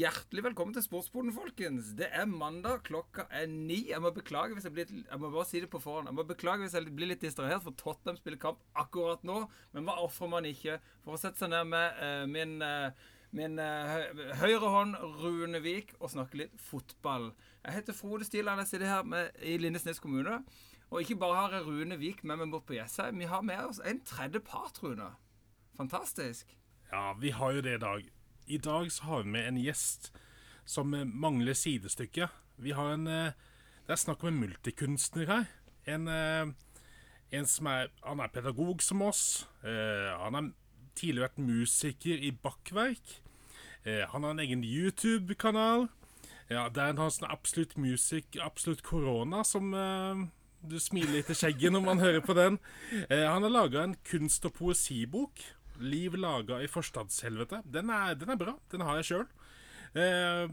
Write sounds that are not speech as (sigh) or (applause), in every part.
Hjertelig velkommen til Sportsboden, folkens. Det er mandag, klokka er ni. Jeg må beklage hvis jeg blir Jeg må bare si det på forhånd. Jeg må beklage hvis jeg blir litt distrahert, for Tottenham spiller kamp akkurat nå. Men hva ofrer man ikke for å sette seg ned med uh, min, uh, min uh, høyre Rune Vik, og snakke litt fotball? Jeg heter Frode Stiland. Jeg sitter her med, i Lindesnes kommune. Og ikke bare har jeg Rune Vik med meg bort på Jessheim, vi har med oss en tredje part, Rune. Fantastisk. Ja, vi har jo det i dag. I dag så har vi med en gjest som mangler sidestykke. Vi har en eh, Det er snakk om en multikunstner her. En, eh, en som er Han er pedagog som oss. Eh, han har tidligere vært musiker i Bakkverk. Han har en egen YouTube-kanal. Ja, Der har han sånn absolutt musikk, absolutt korona, som du smiler litt i skjegget når man hører på den. han har laga en kunst- og poesibok Liv laga i forstadshelvete. Den er, den er bra. Den har jeg sjøl. Eh,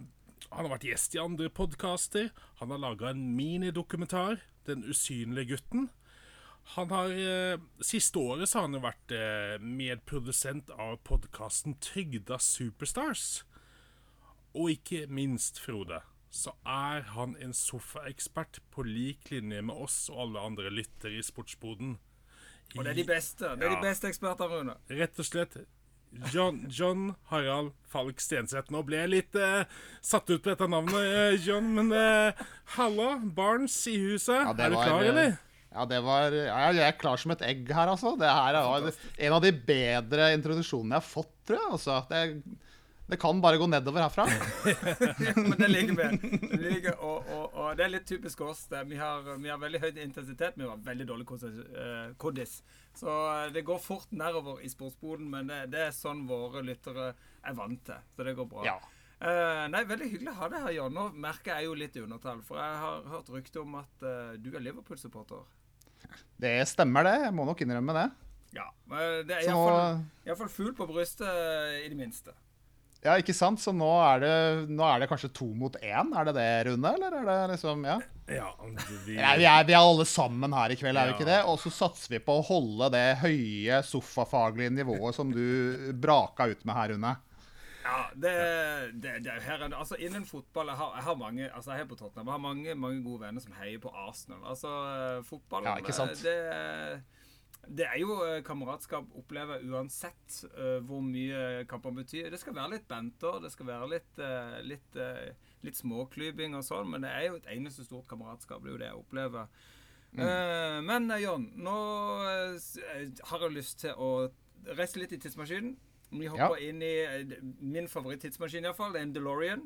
han har vært gjest i andre podkaster. Han har laga en minidokumentar, 'Den usynlige gutten'. Han har, eh, Siste året så har han vært eh, medprodusent av podkasten 'Trygda Superstars'. Og ikke minst, Frode, så er han en sofaekspert på lik linje med oss og alle andre lyttere i Sportsboden. Og det er de beste. Det er ja. de beste ekspertene, Rune. Rett og slett. John, John Harald Falk Stenseth. Nå ble jeg litt eh, satt ut på dette navnet, uh, John, men eh, halla, Barnes i huset. Ja, er du klar, var, eller? Ja, det var ja, Jeg er klar som et egg her, altså. Det her er en av de bedre introduksjonene jeg har fått, tror jeg. Altså. Det det kan bare gå nedover herfra. (laughs) ja, men det liker vi. Det, og, og, og, det er litt typisk oss. Vi har, vi har, veldig høy intensitet, vi har veldig dårlig kodis. Eh, Så eh, det går fort nedover i sportsboden, men det, det, er sånn våre lyttere er vant til. Så det går bra. Ja. Uh, nei, Veldig hyggelig å ha deg her, Jan. Nå merker jeg jo litt i undertall. For jeg har hørt rykte om at uh, du er Liverpool-supporter. Det stemmer, det. Jeg må nok innrømme det. Ja, men Det er iallfall fugl på brystet, i det minste. Ja, ikke sant? Så nå er, det, nå er det kanskje to mot én? Er det det, Rune? Eller er det liksom Ja. ja, vi... ja vi, er, vi, er, alle sammen her i kveld, er vi ikke det? Og så satser vi på å holde det høye sofafaglige nivået som du braka ut med her, Rune. Ja, det, det, det her er, altså Innen fotball Jeg har, jeg har mange altså jeg er på Tottenham, jeg har mange, mange gode venner som heier på Arsenal. Altså, fotball ja, ikke sant? det det er jo eh, kameratskap opplever uansett uh, hvor mye kamper betyr. Det skal være litt banter, det skal være litt, uh, litt, uh, litt småklyping og sånn, men det er jo et eneste stort kameratskap. Det er jo det jeg opplever. Mm. men John, nå har jeg lyst til å reise litt i tidsmaskinen. Vi hopper ja. inn i min favoritt-tidsmaskin, iallfall. Det er en DeLorean.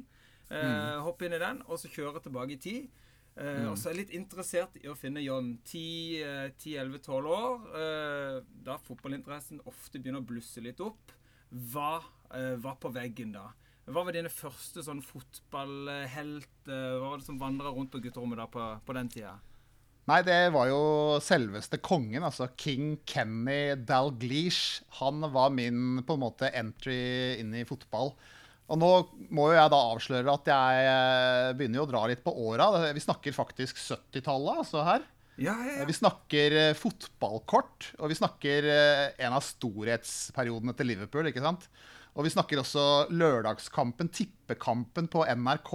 Mm. Hopp inn i den, og så kjøre tilbake i tid. Uh, Og så er jeg litt interessert i å finne John 10-11-12 eh, år, uh, da fotballinteressen ofte begynner å blusse litt opp. Hva uh, var på veggen da? Hva var dine første sånn fotballhelt? hva var det som vandra rundt på gutterommet da på, på den tida? Nei, det var jo selveste kongen, altså King Kenny Dalglish. Han var min på en måte entry inn i fotball. Og nå må jo jeg da avsløre at jeg eh, begynner jo å dra litt på åra. Vi snakker faktisk 70-tallet altså her. Ja, ja, ja. Vi snakker eh, fotballkort, og vi snakker eh, en av storhetsperiodene til Liverpool. ikke sant? Og vi snakker også lørdagskampen, tippekampen på NRK.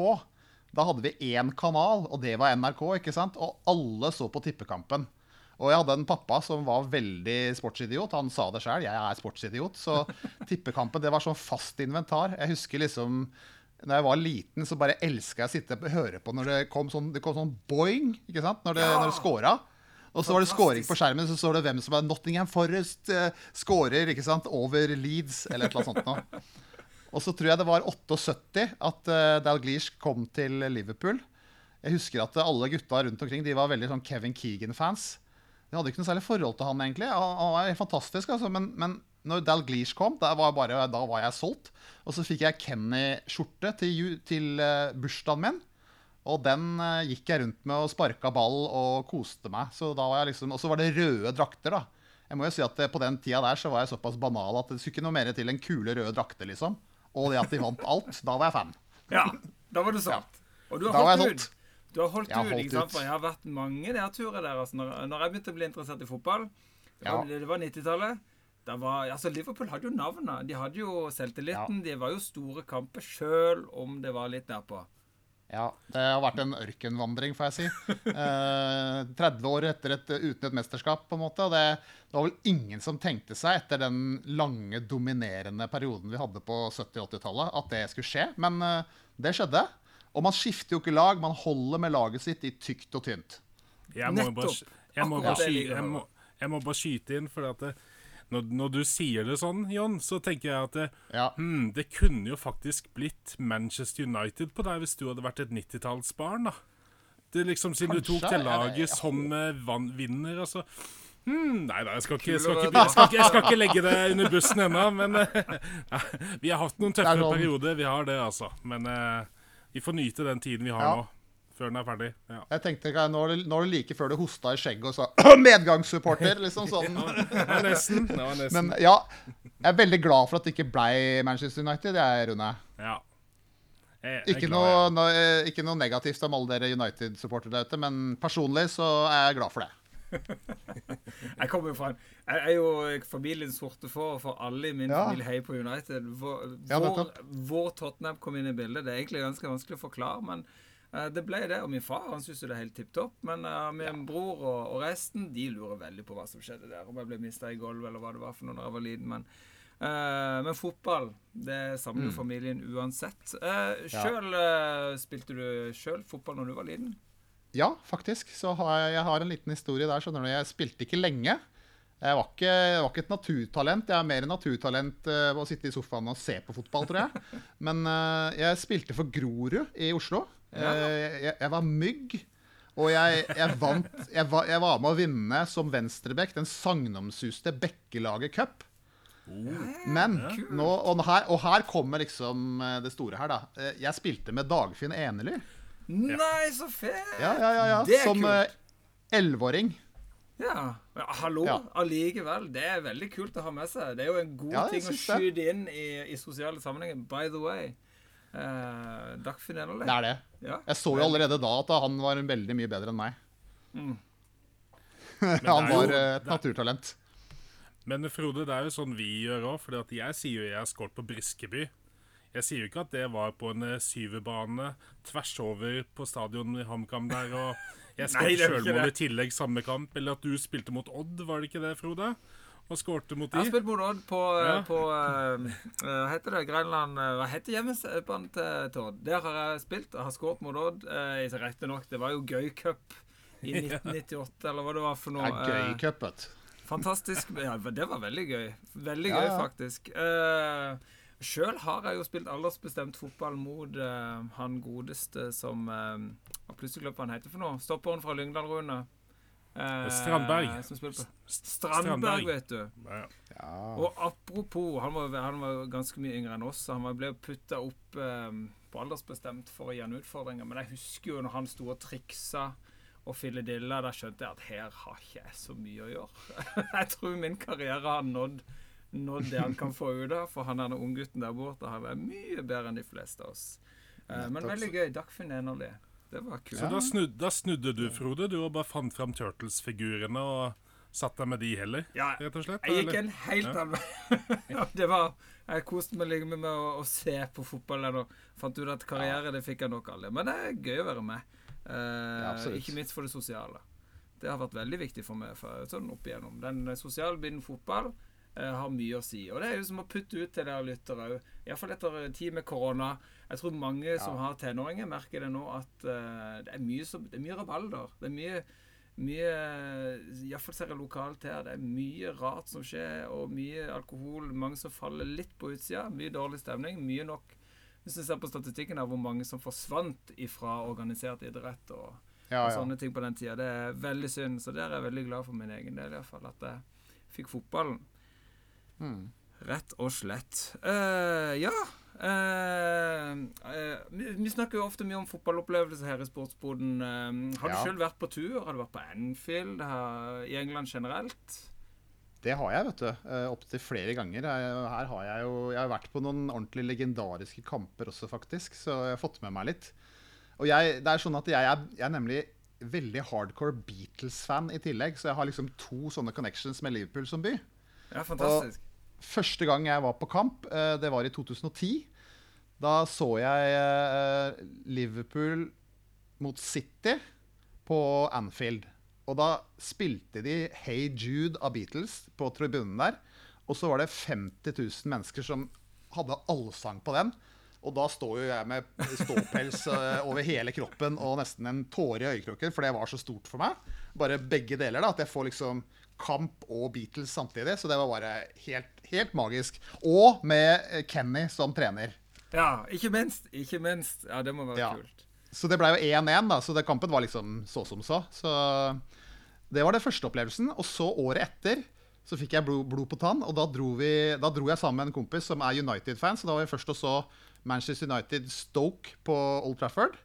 Da hadde vi én kanal, og det var NRK. ikke sant? Og alle så på tippekampen. Og jeg hadde en pappa som var veldig sportsidiot. Han sa det sjøl, jeg er sportsidiot. Så (laughs) tippekampen det var sånn fast inventar. Jeg husker liksom når jeg var liten, så bare elska jeg å sitte og høre på når det kom sånn, det kom sånn boing ikke sant? når det, ja. når det scora. Og så var det scoring på skjermen, så står det hvem som er Nottingham Forest uh, scorer ikke sant? over Leeds, eller et eller annet sånt noe. Og så tror jeg det var 78 at uh, Dalglish kom til Liverpool. Jeg husker at alle gutta rundt omkring de var veldig sånn Kevin Keegan-fans. Jeg hadde ikke noe særlig forhold til han, egentlig. Han var fantastisk, altså. Men, men når Dalglish kom, da var, bare, da var, jeg solgt. Og så fikk jeg Kenny-skjorte til, til uh, bursdagen min. Og den uh, gikk jeg rundt med og sparka ball og koste meg. Så da var jeg liksom, Og så var det røde drakter, da. Jeg må jo si at uh, På den tida der så var jeg såpass banal at det skulle ikke noe mer til enn kule røde drakter. liksom. Og det at de vant alt. Da var jeg fan. Ja, da var du solgt. Ja. Og du har holdt ut. Du har holdt, ut, ikke sant? For jeg har vært mange nedturer der. Altså, når, når, jeg begynte å bli interessert i fotball Det var, ja. var 90-tallet. det var, altså Liverpool hadde jo navnet. De hadde jo selvtilliten. De var jo store kamper sjøl om det var litt nedpå. Ja, det har vært en ørkenvandring, får jeg si. (laughs) Eh, 30 år etter et, uten et mesterskap, på en måte. Og det, det var vel ingen som tenkte seg, etter den lange, dominerende perioden vi hadde på 70- og 80-tallet, at det skulle skje. Men eh, det skjedde. Og man skifter jo ikke lag, man holder med laget sitt i tykt og tynt. Jeg må, bare, Nettopp. Bare, jeg, må bare det sky, jeg må, jeg må bare skyte inn, for at det, når, når du sier det sånn, John, så tenker jeg at det, Ja. hmm, det kunne jo faktisk blitt Manchester United på deg hvis du hadde vært et 90-tallsbarn, da. Det er liksom Siden du tok til laget som eh, vann, vinner, altså. Hmm, nei da, jeg skal, ikke, jeg, skal ikke, jeg, skal ikke, jeg skal ikke legge det under bussen ennå, men eh, (laughs) Vi har hatt noen er tøffere perioder, vi har det, altså. Men eh, vi får nyte den tiden vi har Ja. nå, før den er ferdig. Ja. Jeg tenkte ikke, nå er det, nå er det like før du hosta i skjegget og sa (clears throat) 'medgangssupporter', liksom (laughs) sånn. Det var nesten. Nesten. Men ja, jeg er veldig glad for at det ikke blei Manchester United, jeg, Rune. Ja. Jeg, jeg Ikke glad, noe, no, ikke noe negativt om alle dere United-supportere der ute, men personlig så er jeg glad for det. (laughs) Jeg kommer jo fra Jeg er jo familiens sorte får, for alle i min Ja. familie heier på United. Hvor, Ja, hvor, hvor Tottenham kom inn i bildet, det er egentlig ganske vanskelig å forklare. Men uh, det ble det. Og min far han syns jo det er helt tipp topp. Men uh, min bror og, og resten de lurer veldig på hva som skjedde der. Om jeg ble mista i gulvet eller hva det var for noe da jeg var liten. Men, Uh, men fotball, det samler jo familien uansett. Uh, sjøl spilte du sjøl fotball når du var liten? Ja, faktisk. Så har jeg, jeg har en liten historie der. skjønner du. Jeg spilte ikke lenge. Jeg var ikke, jeg var ikke et naturtalent. Jeg er mer naturtalent uh, å sitte i sofaen og se på fotball, tror jeg. (laughs) Men uh, jeg spilte for Grorud i Oslo. Ja. Uh, jeg, jeg var mygg. Og jeg, jeg vant jeg var, jeg var med å vinne som venstrebekk den sagnomsuste Bekkelaget Cup. Men nå, og, her, og her kommer liksom det store her, da. Jeg spilte med Dagfinn Enerly. Nei, så fett! Ja, ja, ja, ja. Det er Som kult. eh, elleveåring. Ja. ja hallo, Ja. allikevel. Det er veldig kult å ha med seg. Det er jo en god Ja, jeg ting å syns det. skyte inn i, i sosiale sammenhenger. By the way. Uh, Dagfinn Enerle. Det er det. Ja. Jeg så jo allerede da at han var veldig mye bedre enn meg. Mm. (laughs) han jo- var eh, et er- naturtalent. Men Frode, det er jo sånn vi gjør òg. For jeg sier jo jeg har skåret på Briskeby. Jeg sier jo ikke at det var på en eh, syverbane tvers over på stadion i HamKam der, og (laughs) jeg skåret sjølmål i tillegg samme kamp. Eller at du spilte mot Odd, var det ikke det, Frode? Og skårte mot Jeg har spilt mot Odd på, Ja. på eh, eh, Hva heter det? Grenland eh, Hva heter hjemmebanen til, til Odd? Der har jeg spilt. og har skåret mot Odd. Uh, Riktignok, det var jo gøy cup i (laughs) 1998, eller hva det var for noe. Ja, gøy eh, cup. Fantastisk. Ja, det var veldig gøy. Veldig Ja, gøy, faktisk. Uh, Sjøl har jeg jo spilt aldersbestemt fotball mot uh, han godeste som uh, plutselig glemt hva han heter for noe. Stopperen fra Lyngdal, Rune. Uh, Strandberg. Som på Strandberg, vet du. Ja. Ja. Og apropos, han var, han var ganske mye yngre enn oss. så Han ble putta opp eh, på aldersbestemt for å gi han utfordringer. Men jeg husker jo når han sto og triksa og filledilla, da skjønte jeg at her har ikke jeg så mye å gjøre. (laughs) jeg tror min karriere har nådd, nådd det han kan få ut av, for han denne unggutten der borte har vært mye bedre enn de fleste av oss. Eh, men veldig gøy. Dagfinn Enerli. Det var kult. Så da, snudde, da snudde du, Frode. Du bare fant fram Turtles-figurene og satt deg med de heller, Ja, rett og slett? Jeg gikk en helt Ja. annen vei. (laughs) Ja, det var Jeg koste meg like mye med å, å se på fotballen og fant ut at karriere det fikk jeg nok aldri. Men det er gøy å være med. Eh, ja, ikke minst for det sosiale. Det har vært veldig viktig for meg for, sånn opp igjennom. Den eh, sosiale biten fotball har mye å si. Og det er jo som å putte ut til dere lyttere òg. Iallfall etter tid med korona. Jeg tror mange som har tenåringer, merker det nå at uh, det er mye, som, det er mye rabalder. Det er mye mye Iallfall ser jeg lokalt her. Det er mye rart som skjer, og mye alkohol. Mange som faller litt på utsida. Mye dårlig stemning. Mye nok Hvis du ser på statistikken av hvor mange som forsvant ifra organisert idrett og, Ja, og ja. sånne ting på den tida. Det er veldig synd. Så der er jeg veldig glad for min egen del, iallfall. At jeg fikk fotballen. Mm. Rett og slett. Uh, ja. Uh, uh, vi, vi snakker jo ofte mye om fotballopplevelser her i Sportsboden. Uh, har du Ja. selv vært på tur? Har du vært på Anfield har, i England generelt? Det har jeg, vet du. Opptil flere ganger. Her har jeg jo Jeg har vært på noen ordentlig legendariske kamper også, faktisk. Så jeg har fått med meg litt. Og jeg, det er sånn at jeg er, jeg er nemlig veldig hardcore Beatles-fan i tillegg. Så jeg har liksom to sånne connections med Liverpool som by. Ja, fantastisk. Første gang jeg var på kamp, eh, det var i 2010. Da så jeg eh, Liverpool mot City på Anfield. Og da spilte de Hey Jude av Beatles på tribunen der. Og så var det 50 000 mennesker som hadde allsang på den. Og da står jo jeg med ståpels eh, over hele kroppen og nesten en tåre i øyekroken, for det var så stort for meg. Bare begge deler. da, At jeg får liksom Kamp og Beatles samtidig. Så det var bare helt, helt magisk. Og med eh, Kenny som trener. Ja, ikke minst. Ikke minst. Ja, det må være Ja. kult. Så det ble jo 1-1, da. Så det, kampen var liksom så som så. Så det var den første opplevelsen. Og så året etter så fikk jeg blod, blod på tann, og da dro, vi, da dro jeg sammen med en kompis som er United-fan. Så da var vi først og så Manchester United Stoke på Old Trafford.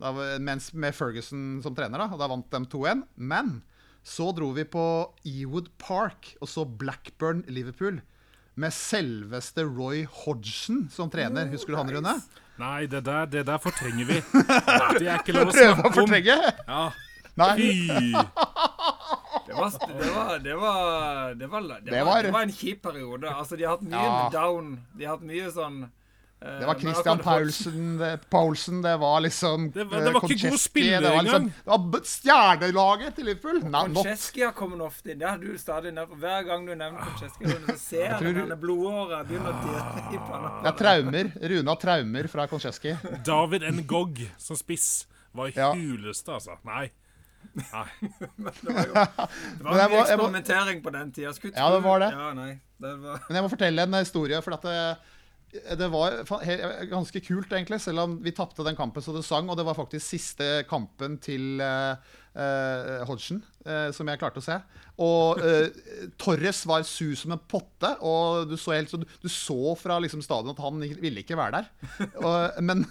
Da, mens med Ferguson som trener, da. Og da vant de 2-1. Men så dro vi på Ewood Park og så Blackburn Liverpool. Med selveste Roy Hodgson som trener. Husker du han, Rune? Nei, det der, det der fortrenger vi. (laughs) Det er ikke lov å Prøve å snakke om. fortrenge? Ja, Nei. (laughs) Det var, det var, det var, det var, en kjip periode. Altså, de har hatt mye Ja. down. De har hatt mye sånn Det var men Christian Paulsen, det, Paulsen, det var liksom Det var- det eh, var ikke god spiller engang. det var liksom. Det var stjernelaget til Liverpool. Koncheski. Har kommet ofte inn. Det har du stadig nevnt. Hver gang du nevner Koncheski, så (laughs) ser jeg tror- denne blodåret begynner å dirre i panna. Det er traumer. Rune har traumer fra Koncheski. David N. Gogg som spiss var Ja. huleste, altså. Nei. Nei. (laughs) Det var jo det var må- eksperimentering på den tida. Ja, det var det. Ja, nei, det var... Men jeg må fortelle en historie, for at det, det var ganske kult, egentlig. Selv om vi tapte den kampen så det sang, og det var faktisk siste kampen til uh, Hodgson uh, som jeg klarte å se. Og Torres var su som en potte, og du så, helt, så, du så fra liksom, stadion at han ville ikke være der. Og, men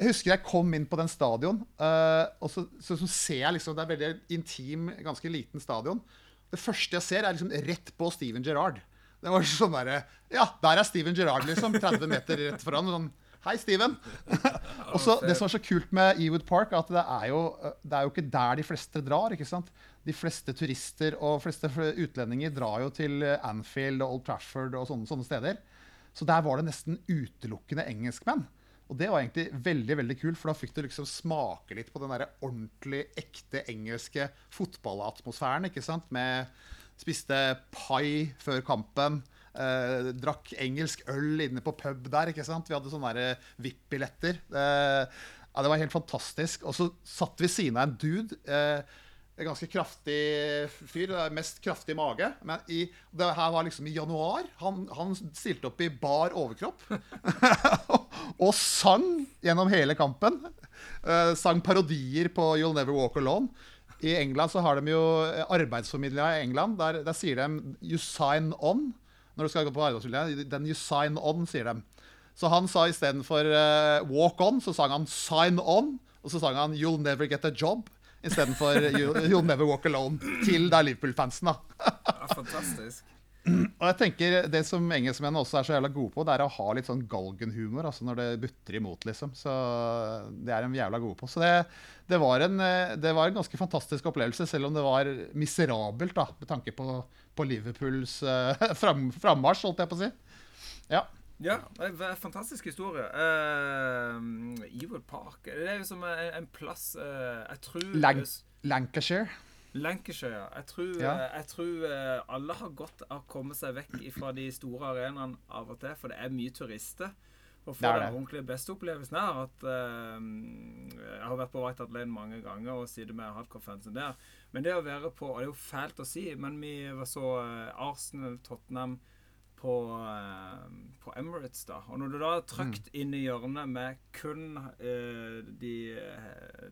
jeg (laughs) husker jeg kom inn på den stadion, og så, så, så ser jeg liksom Det er veldig intim, ganske liten stadion. Det første jeg ser, er liksom rett på Steven Gerrard. Det var sånn derre Ja, der er Steven Gerrard, liksom. 30 meter rett foran. Sånn Hei, Steven. (laughs) og så Det som er så kult med Ewood Park, at det er, jo, det er jo ikke der de fleste drar. ikke sant? De fleste turister og fleste utlendinger drar jo til Anfield og Old Trafford og sånne, sånne steder. Så der var det nesten utelukkende engelskmenn. Og det var egentlig veldig veldig kult, for da fikk du liksom smake litt på den der ordentlig ekte engelske fotballatmosfæren. ikke sant? Med Spiste pai før kampen. Eh, drakk engelsk øl inne på pub der. ikke sant? Vi hadde sånne der VIP-billetter. Eh, ja, det var helt fantastisk. Og så satt vi siden av en dude. Eh, en ganske kraftig fyr. Mest kraftig mage. Men i, det her var liksom i januar. Han, han stilte opp i bar overkropp. (laughs) og sang gjennom hele kampen. Eh, sang parodier på 'You'll Never Walk Alone'. I England så har de jo arbeidsformidlere i England. Der, der sier de 'you sign on' når du skal gå på arbeidsformidling. Den 'you sign on', sier de. Så han sa istedenfor uh, 'walk on', så sang han 'sign on'. Og så sang han 'you'll never get a job' istedenfor you, (laughs) 'you'll never walk alone' til da Liverpool-fansen. da. Ja, fantastisk. Og jeg tenker Det som engelskmennene også er så jævla gode på, det er å ha litt sånn galgenhumor altså når det butter imot, liksom. Så det er de jævla gode på. Så det, det, var en, eh, det var en ganske fantastisk opplevelse, selv om det var miserabelt, da, med tanke på, på Liverpools uh, (laughs) fram, frammarsj, holdt jeg på å si. Ja. Ja, det er en fantastisk historie. Uh, Ewood Park Det er jo som en, en plass uh, Jeg tror Lank Lancashire. Lancashire. Jeg tror, Ja. eh, jeg tror eh, alle har godt av å komme seg vekk fra de store arenaene av og til, for det er mye turister. Og for den ordentlige beste opplevelsen er at uh, Jeg har vært på White Hart Lane mange ganger og sittet med hardcore-fansen der. Men det å være på Og det er jo fælt å si, men vi var så Arsenal, Tottenham på, på Emirates, da. Og når du da er trygt inn i hjørnet med kun uh, de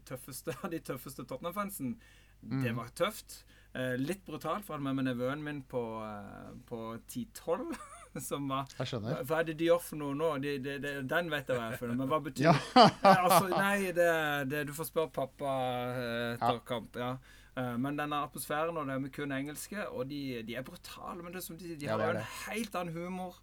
tøffeste av (laughs) de tøffeste Tottenham-fansen, det var tøft. Eh, litt brutalt, for jeg hadde med meg nevøen min på, eh, på 10-12. (laughs) Som var Jeg hva, er det de gjør for noe nå? De, de, de, den vet jeg hva er for noe, men hva betyr Ja. det? altså, nei, det, det Du får spørre pappa eh, etter Ja. kamp. ja. Eh, men denne atmosfæren og det er med kun engelske, og de, de er brutale, men det er som de, de Ja, har jo en helt annen humor.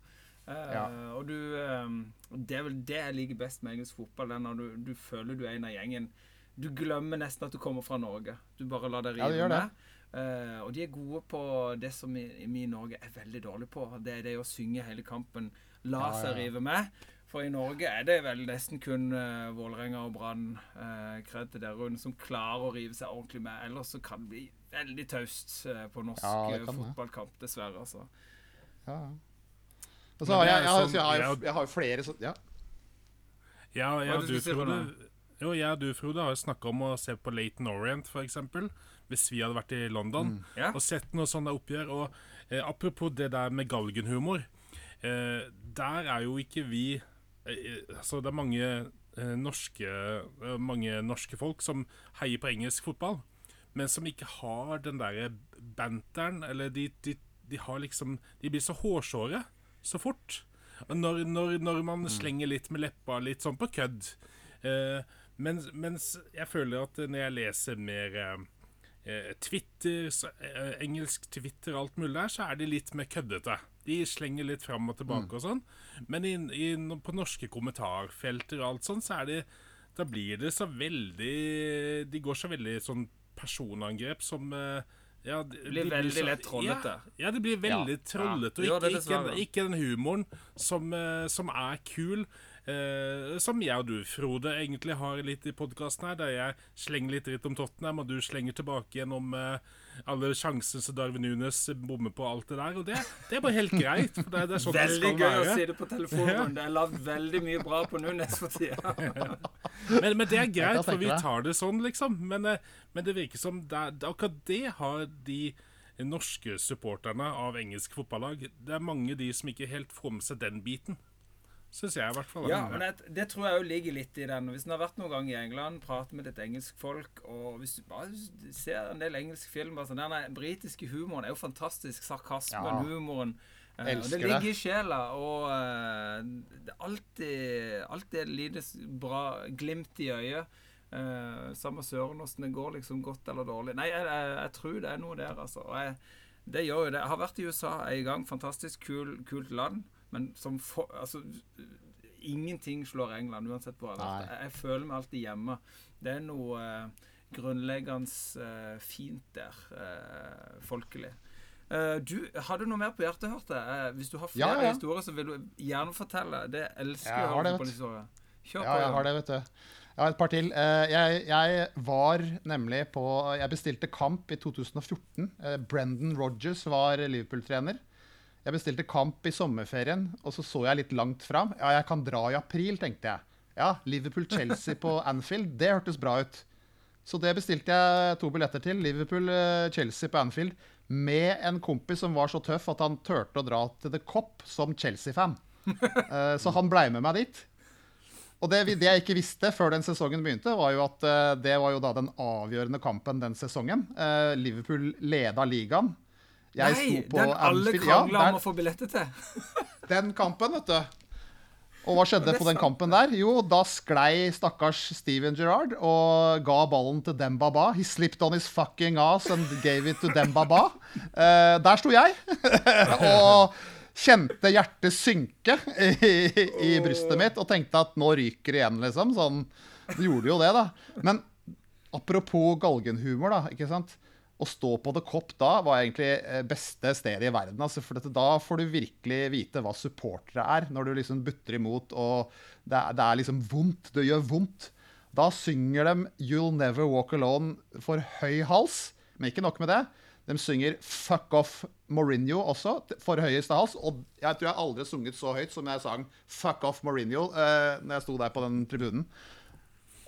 Ja. Uh, Og du um, Det er vel det jeg liker best med engelsk fotball. Det når du, du føler du er en av gjengen. Du glemmer nesten at du kommer fra Norge. Du bare lar deg rive ja, med. Uh, og de er gode på det som vi, i Norge er veldig dårlige på. Det er det å synge hele kampen. La Ja, seg ja. rive med. For i Norge er det vel nesten kun uh, Vålerenga og Brann, uh, kred til der rundt, som klarer å rive seg ordentlig med. Ellers så kan det bli veldig taust uh, på norsk Ja, det eh, fotballkamp, dessverre. altså. Ja. Og så har jeg, jeg, har- sånn- jeg, jeg- har jo flere sånne ja. Ja, Hva ja, er det du, du jo, jeg og du, Frode, har snakka om å se på Laton Orient, f.eks. Hvis vi hadde vært i London Ja. og sett noe sånt oppgjør. Og eh, apropos det der med galgenhumor. Eh, der er jo ikke vi eh, Altså, det er mange, eh, norske, eh, mange norske folk som heier på engelsk fotball, men som ikke har den derre banteren, eller de, de, de har liksom De blir så hårsåre så fort. Når, når, når man slenger litt med leppa, litt sånn på kødd. Eh, mens, mens jeg føler at når jeg leser mer eh, eh, Twitter, så, eh, engelsk Twitter og alt mulig der, så er de litt mer køddete. De slenger litt fram og tilbake og sånn. Men i, i, på norske kommentarfelter og alt sånn, så er det Da blir det så veldig De går så veldig sånn personangrep som eh, ja, de, blir veldig lett trollete. Ja, ja, det blir veldig Ja. trollete. Og det ikke, ikke, ikke den humoren som, eh, som er kul. Eh, som jeg og du, Frode, egentlig har litt i podkasten her, der jeg slenger litt dritt om Tottenham, og du slenger tilbake gjennom om eh, alle sjansene som Darwin Nunes bommer på alt det der. Og det, det er bare helt greit. For det, det er sånn det Veldig skal gøy å si det på telefonen. Det er lagd veldig mye bra på Nunes for tida. (laughs) Men, men det er greit, for vi tar det sånn, liksom. Men, eh, men det virker som det, er- akkurat det har de norske supporterne av engelsk fotballag. Det er mange de som ikke helt får med seg den biten. Syns jeg, i hvert fall. Ja, men det, det tror jeg òg ligger litt i den. Hvis en har vært noen gang i England, prater med et engelsk folk, og hvis du bare ser en del engelsk filmer sånn, Den britiske humoren er jo fantastisk. Sarkasmen, Ja. humoren. Elsker det det. ligger i sjela, og eh, det er alltid, alltid et lite bra glimt i øyet. Uh, samme søren åssen det går, liksom godt eller dårlig. Nei, jeg, jeg, jeg tror det er noe der, altså. Og jeg, det gjør jo det. Jeg har vært i USA en gang. Fantastisk kul, kult land. Men som for, altså, ingenting slår England, uansett hvor jeg har vært. Jeg, føler meg alltid hjemme. Det er noe eh, grunnleggende eh, fint der, eh, folkelig. Eh, du, Har du noe mer på hjertet, hørte jeg? Eh, hvis du har flere Ja, ja. historier, så vil du gjerne fortelle. Det elsker Jeg å høre på historier. Kjør Ja, på. jeg har det, vet du. Jeg har et par til. Eh, Jeg, jeg var nemlig på Jeg bestilte kamp i 2014. Eh, Brendan Rodgers var Liverpool-trener. Jeg bestilte kamp i sommerferien, og så så jeg litt langt fram. Ja, jeg kan dra i april, tenkte jeg. Ja, Liverpool-Chelsea på (laughs) Anfield, det hørtes bra ut. Så det bestilte jeg to billetter til. Liverpool-Chelsea på Anfield. Med en kompis som var så tøff at han turte å dra til The Cop som Chelsea-fan. (laughs) Eh, Så han blei med meg dit. Og det, det jeg ikke visste før den sesongen begynte, var jo at eh, det var jo da den avgjørende kampen den sesongen. Eh, Liverpool leda ligaen. Jeg Nei, den alle krangla ja, om å få billetter til. (laughs) den kampen, vet du. Og hva skjedde på den kampen der? Jo, da sklei stakkars Steven Gerrard og ga ballen til Dembaba. He slipped on his fucking ass and gave it to Dembaba. Uh, (laughs) der sto jeg (laughs) og kjente hjertet synke i, i brystet mitt og tenkte at nå ryker det igjen, liksom. Sånn, det gjorde jo det, da. Men apropos galgenhumor, da. ikke sant? Å stå på The Cop da var egentlig eh, beste stedet i verden. Altså, for dette, da får du virkelig vite hva supportere er, når du liksom butter imot og det er, det er liksom vondt. Det gjør vondt. Da synger de 'You'll Never Walk Alone' for høy hals. Men ikke nok med det. De synger 'Fuck Off Mourinho' også, for høyeste hals. Og jeg tror jeg aldri har sunget så høyt som jeg sang 'Fuck Off Mourinho' eh, når jeg sto der på den tribunen.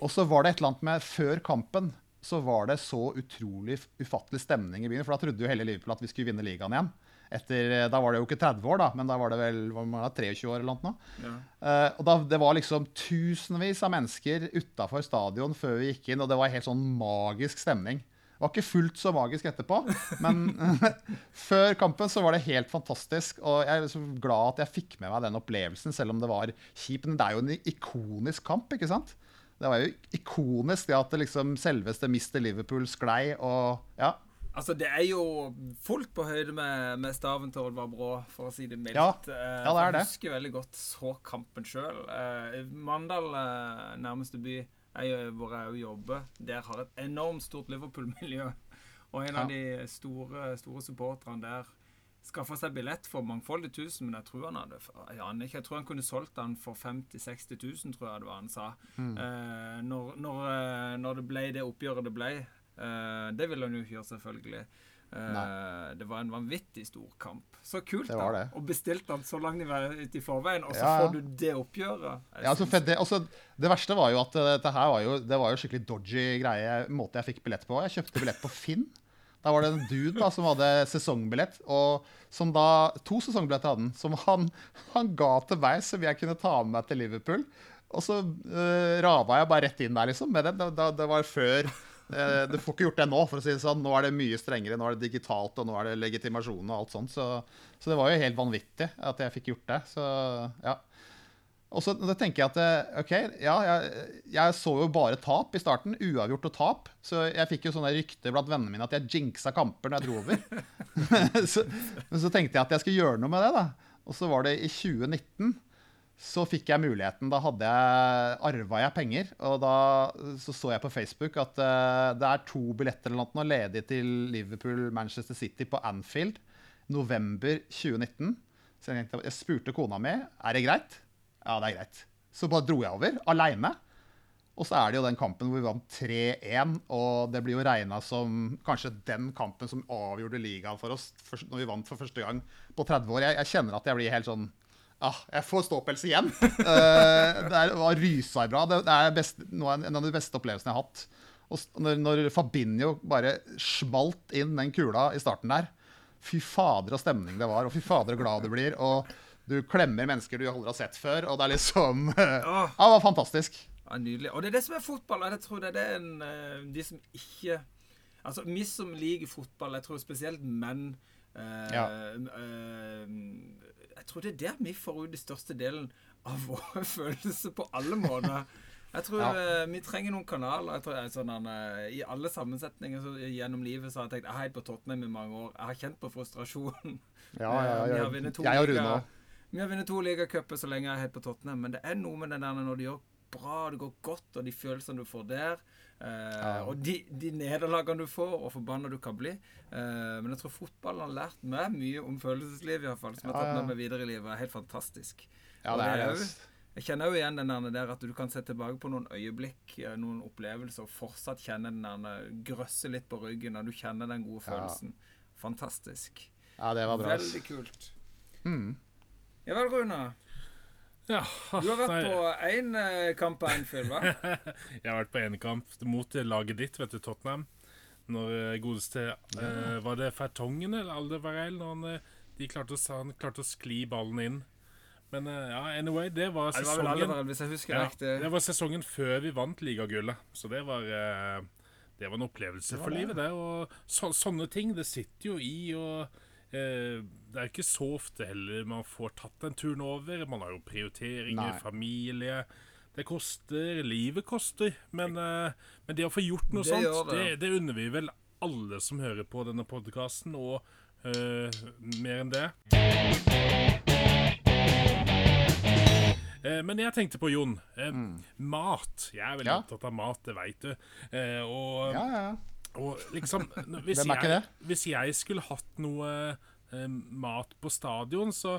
Og så var det et eller annet med Før kampen så var det så utrolig ufattelig stemning i byen. For da trodde jo hele Liverpool at vi skulle vinne ligaen igjen. Etter, eh, da var det jo ikke 30 år, da, men da var det vel var det, 23 år eller noe. Ja. Uh, og da, Det var liksom tusenvis av mennesker utafor stadion før vi gikk inn, og det var helt sånn magisk stemning. Det var ikke fullt så magisk etterpå, men (laughs) før kampen så var det helt fantastisk. Og jeg er så glad at jeg fikk med meg den opplevelsen, selv om det var kjipt. Men det er jo en ikonisk kamp, ikke sant? Det var jo ikonisk det at det liksom selveste Mr. Liverpool sklei og Ja. Altså, det er jo fullt på høyde med, med staven til Oddvar Brå, for å si det mildt. Ja. Eh, Ja, det er det. Jeg husker veldig godt så kampen sjøl. Mandal, eh, nærmeste by, jeg, hvor jeg jo jobber, der har et enormt stort Liverpool-miljø. Og en av de store, store supporterne der skaffa seg billett for mangfoldige tusen, men jeg tror han hadde ja, han, Jeg tror han kunne solgt den for 50 000-60 000, tror jeg det var han sa. Eh, når, når, eh, når det ble det oppgjøret det ble. Eh, det ville han jo ikke gjøre, selvfølgelig. Eh, det var en vanvittig stor kamp. Så kult, Det da. Og bestilte han så langt ut i forveien, og så Ja, ja. får du det oppgjøret. Ja, altså, det, altså, det verste var jo at eh, dette her var jo, det var jo skikkelig dodgy greie måte jeg fikk billett på. Jeg kjøpte billett på Finn. Da var det en dude da, som hadde sesongbillett, og som da, to sesongbilletter hadde han, som han, ga til meg, som jeg kunne ta med meg til Liverpool. Og så uh, rava jeg bare rett inn der, liksom, med det. Da, det var før uh, Du får ikke gjort det nå, for å si det sånn. Nå er det mye strengere. Nå er det digitalt, og nå er det legitimasjon og alt sånt. Så, så det var jo helt vanvittig at jeg fikk gjort det. Så ja. Og så tenker jeg at eh, OK, ja, jeg, jeg så jo bare tap i starten. Uavgjort og tap. Så jeg fikk jo sånne rykter blant vennene mine at jeg jinxa kamper når jeg dro over. (laughs) så, men så tenkte jeg at jeg skulle gjøre noe med det, da. Og så var det i 2019. Så fikk jeg muligheten. Da hadde jeg, arva jeg penger. Og da så, så jeg på Facebook at uh, det er to billetter eller noe ledig til Liverpool-Manchester City på Anfield november 2019. Så jeg, tenkte, jeg spurte kona mi er det greit. Ja, det er greit. Så bare dro jeg over aleine. Og så er det jo den kampen hvor vi vant 3-1, og det blir jo regna som kanskje den kampen som avgjorde ligaen for oss når vi vant for første gang på 30 år. Jeg, jeg kjenner at jeg blir helt sånn Ah, jeg får ståpels igjen. uh, (laughs) det var rysa bra. Det, det er best, noe, en av de beste opplevelsene jeg har hatt. Og når, når Fabinho bare smalt inn den kula i starten der Fy fader og stemning det var, og fy fader og glad du blir. Og du klemmer mennesker du aldri har sett før, og det er liksom (laughs) Ja, det var fantastisk. Ja, Nydelig. Og det er det som er fotball. Jeg tror det er det en, eh, de som ikke Altså, vi som liker fotball, jeg tror spesielt menn eh, Ja. eh, Jeg tror det er der vi får ut de største delen av våre (laughs) følelser på alle måter. Jeg tror Ja. eh, vi trenger noen kanaler. Jeg tror, jeg, sånn, eh, I alle sammensetninger så, gjennom livet så har jeg tenkt Jeg har heit på Tottenham i mange år. Jeg har kjent på frustrasjonen. Ja, ja, ja, vi ja, har vunnet to Jeg og Rune òg. Vi har vunnet to ligacuper så lenge jeg er helt på Tottenham, men det er noe med den der når det gjør bra, det går godt, og de følelsene du får der, eh, og de, de nederlagene du får, og forbanna du kan bli. Eh, men jeg tror fotballen har lært meg mye om følelsesliv, iallfall, som jeg har tatt ja. med meg videre i livet. Helt fantastisk. Ja, det er det Jeg kjenner jo igjen den der, at du kan se tilbake på noen øyeblikk, eh, noen opplevelser, og fortsatt kjenne den der grøsse litt på ryggen, og du kjenner den gode Ja. følelsen. Fantastisk. Ja, det var bra. Veldig kult. Mm. Ja vel, Rune. Ja, Du har vært nei, på én kamp på Anfield, hva? (laughs) Jeg har vært på en kamp mot laget ditt, vet du, Tottenham. Når godeste ja. uh, Var det Fertongen eller Aldevarell? Når han, eh, de klarte å, han klarte å skli ballen inn. Men uh, ja, anyway, det var Ja, det var sesongen ja. Det var sesongen før vi vant ligagullet. Så det var uh, Det var en opplevelse for livet, det. Og så, sånne ting, det sitter jo i, og eh, det er ikke så ofte heller man får tatt den turen over. Man har jo prioriteringer, Nei. familie. Det koster. Livet koster. Men, eh, men det å få gjort noe Det sånt, det. det. Unner vi vel alle som hører på denne podkasten, og uh, mer enn det. Eh, Men jeg tenkte på, Jon. Eh, Mat. Jeg er veldig Mm. Ja. opptatt av mat, det veit du. Eh, og, ja, ja. Og liksom hvis jeg, hvis jeg skulle hatt noe eh, mat på stadion, så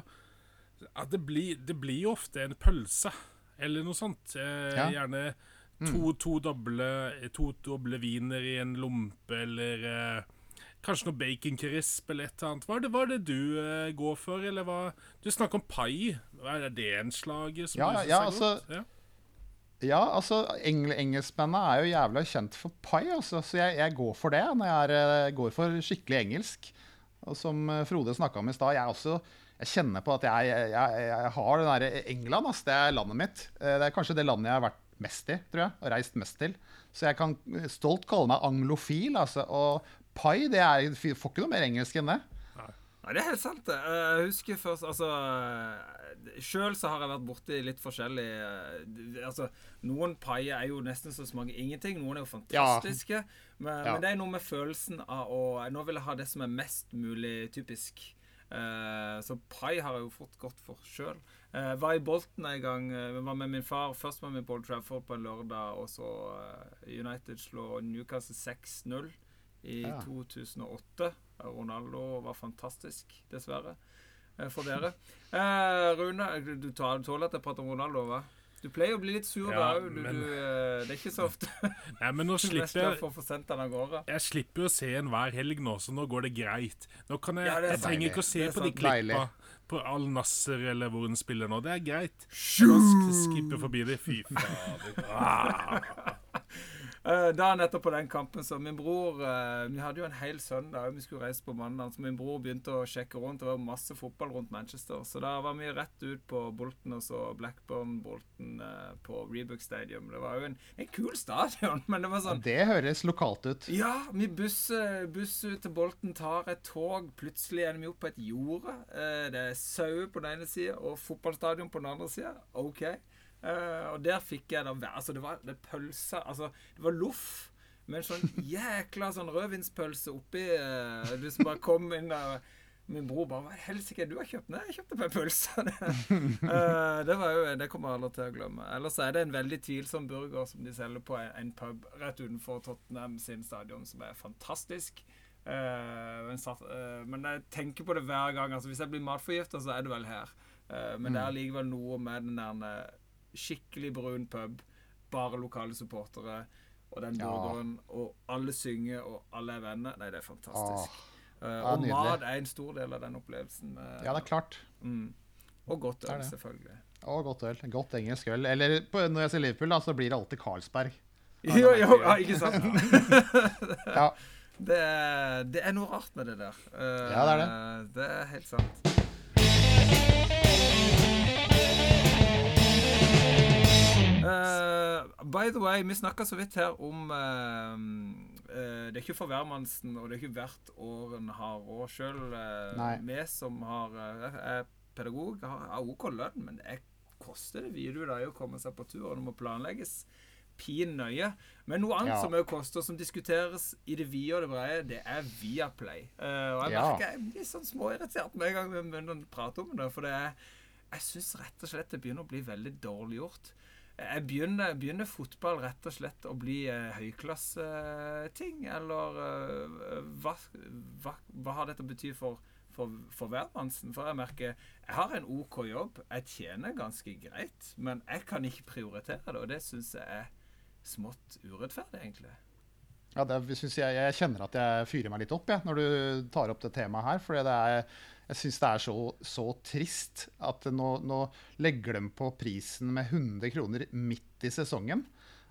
ja, det, blir, det blir jo ofte en pølse eller noe sånt. Eh, Ja. Gjerne to, to, doble, to doble viner i en lompe, eller eh, kanskje noe baconcrisp eller et eller annet. Hva er det, hva er det du eh, går for, eller hva Du snakker om pai. Er det en slager som Ja, ja, altså, godt? Ja. Ja, altså, engl engelskmennene er jo jævla kjent for pai, altså, så jeg, jeg går for det når jeg er, eh, går for skikkelig engelsk. Og som eh, Frode snakka om i stad, jeg jeg kjenner på at jeg, jeg, jeg, har den derre England, ass, det er landet mitt. Eh, Det er kanskje det landet jeg har vært mest i, tror jeg, og reist mest til. Så jeg kan stolt kalle meg anglofil, altså. Og pai, det er Får ikke noe mer engelsk enn det. Nei, det er helt sant, det. Eh, Jeg husker først Altså Sjøl så har jeg vært borti litt forskjellig eh, Altså, noen paier er jo nesten så smaker ingenting. Noen er jo fantastiske. Men, Ja. men det er noe med følelsen av å Nå vil jeg ha det som er mest mulig typisk. Uh, så pai har jeg jo fått godt for sjøl. Uh, var i Bolton en gang. Uh, var med min far. Først var vi på Old Trafford på en lørdag, og så United slår Newcastle 6-0 i Ja. 2008. Ronaldo var fantastisk, dessverre, eh, for dere. Eh, Rune, du tåler at jeg prater om Ronaldo, hva? Du pleier å bli litt sur Ja, da òg. Men- du, eh, det er ikke så ofte (laughs) Nei, men nå slipper jeg. Jeg slipper å se en hver helg nå, så nå går det greit. Nå kan Jeg Ja, jeg trenger deilig. ikke å se på de klippa på Al Nasser eller hvor hun spiller nå. Det er greit. Jeg skal sk- skippe forbi det. Fy fader. Ah. Eh, Da nettopp på den kampen så min bror uh, Vi hadde jo en hel søndag, vi skulle reise på mandag, så min bror begynte å sjekke rundt. Det var masse fotball rundt Manchester, så da var vi rett ut på Bolten og så Blackburn-Bolten uh, på Rebook Stadium. Det var jo en, en kul stadion, (laughs) men det var sånn Det høres lokalt ut. ja, vi busser buss ut til Bolten, tar et tog. Plutselig ender vi opp på et jorde. Eh, det er sauer på den ene sida og fotballstadion på den andre sida. OK. Eh, og der fikk jeg da Altså, det var det pølse Altså, det var loff. Med en sånn (laughs) jækla sånn rødvinspølse oppi uh, Du som bare kom inn der. Min bror bare 'Hva i helsike du har kjøpt?' 'Nei, jeg kjøpte meg pølse.' uh, (laughs) det var jo Det kommer jeg aldri til å glemme. Ellers er det en veldig tvilsom burger som de selger på en, pub rett utenfor Tottenham sin stadion, som er fantastisk. Uh, men, eh, men jeg tenker på det hver gang. Altså Hvis jeg blir matforgifta, så er det vel her. Eh, men det er likevel noe med den der eh, skikkelig brun pub, bare lokale supportere, og den Ja. og alle synger, og alle er venner. Nei, det er fantastisk. Ah, det er og nydelig. mat er en stor del av den opplevelsen. med- Ja, det er klart. Mm. Og godt øl, selvfølgelig. Og godt øl. Godt engelsk øl. Eller på, når jeg sier Liverpool, da, så blir det alltid Carlsberg. Jo, jo, ja, ikke sant? (laughs) Ja. Det det er noe rart med det der. Uh, Ja, det er det. Det er helt sant. Eh, by the way, vi snakka så vidt her om uh, uh, Det er ikke for hvermannsen, og det er ikke hvert år en har råd sjøl. Vi som har, er pedagog, har, har OK lønn, men det koster det videre da, å komme seg på tur, og det må planlegges pin nøye. Men noe annet Ja. som òg koster, som diskuteres i det vide og det brede, det er Viaplay. Uh, og jeg Ja. merker jeg blir sånn småirritert med en gang vi begynner å prate om det. For det er, jeg syns rett og slett det begynner å bli veldig dårlig gjort. Jeg begynner, begynner fotball rett og slett å bli eh, høyklasseting, eller eh, hva, hva, hva har dette betydd for, for, for hvermannsen? For jeg merker jeg har en OK jobb, jeg tjener ganske greit, men jeg kan ikke prioritere det, og det syns jeg er smått urettferdig, egentlig. Ja, det jeg, jeg kjenner at jeg fyrer meg litt opp jeg, når du tar opp det temaet her. For det er, jeg syns det er så, så trist at nå, nå legger de på prisen med 100 kroner midt i sesongen.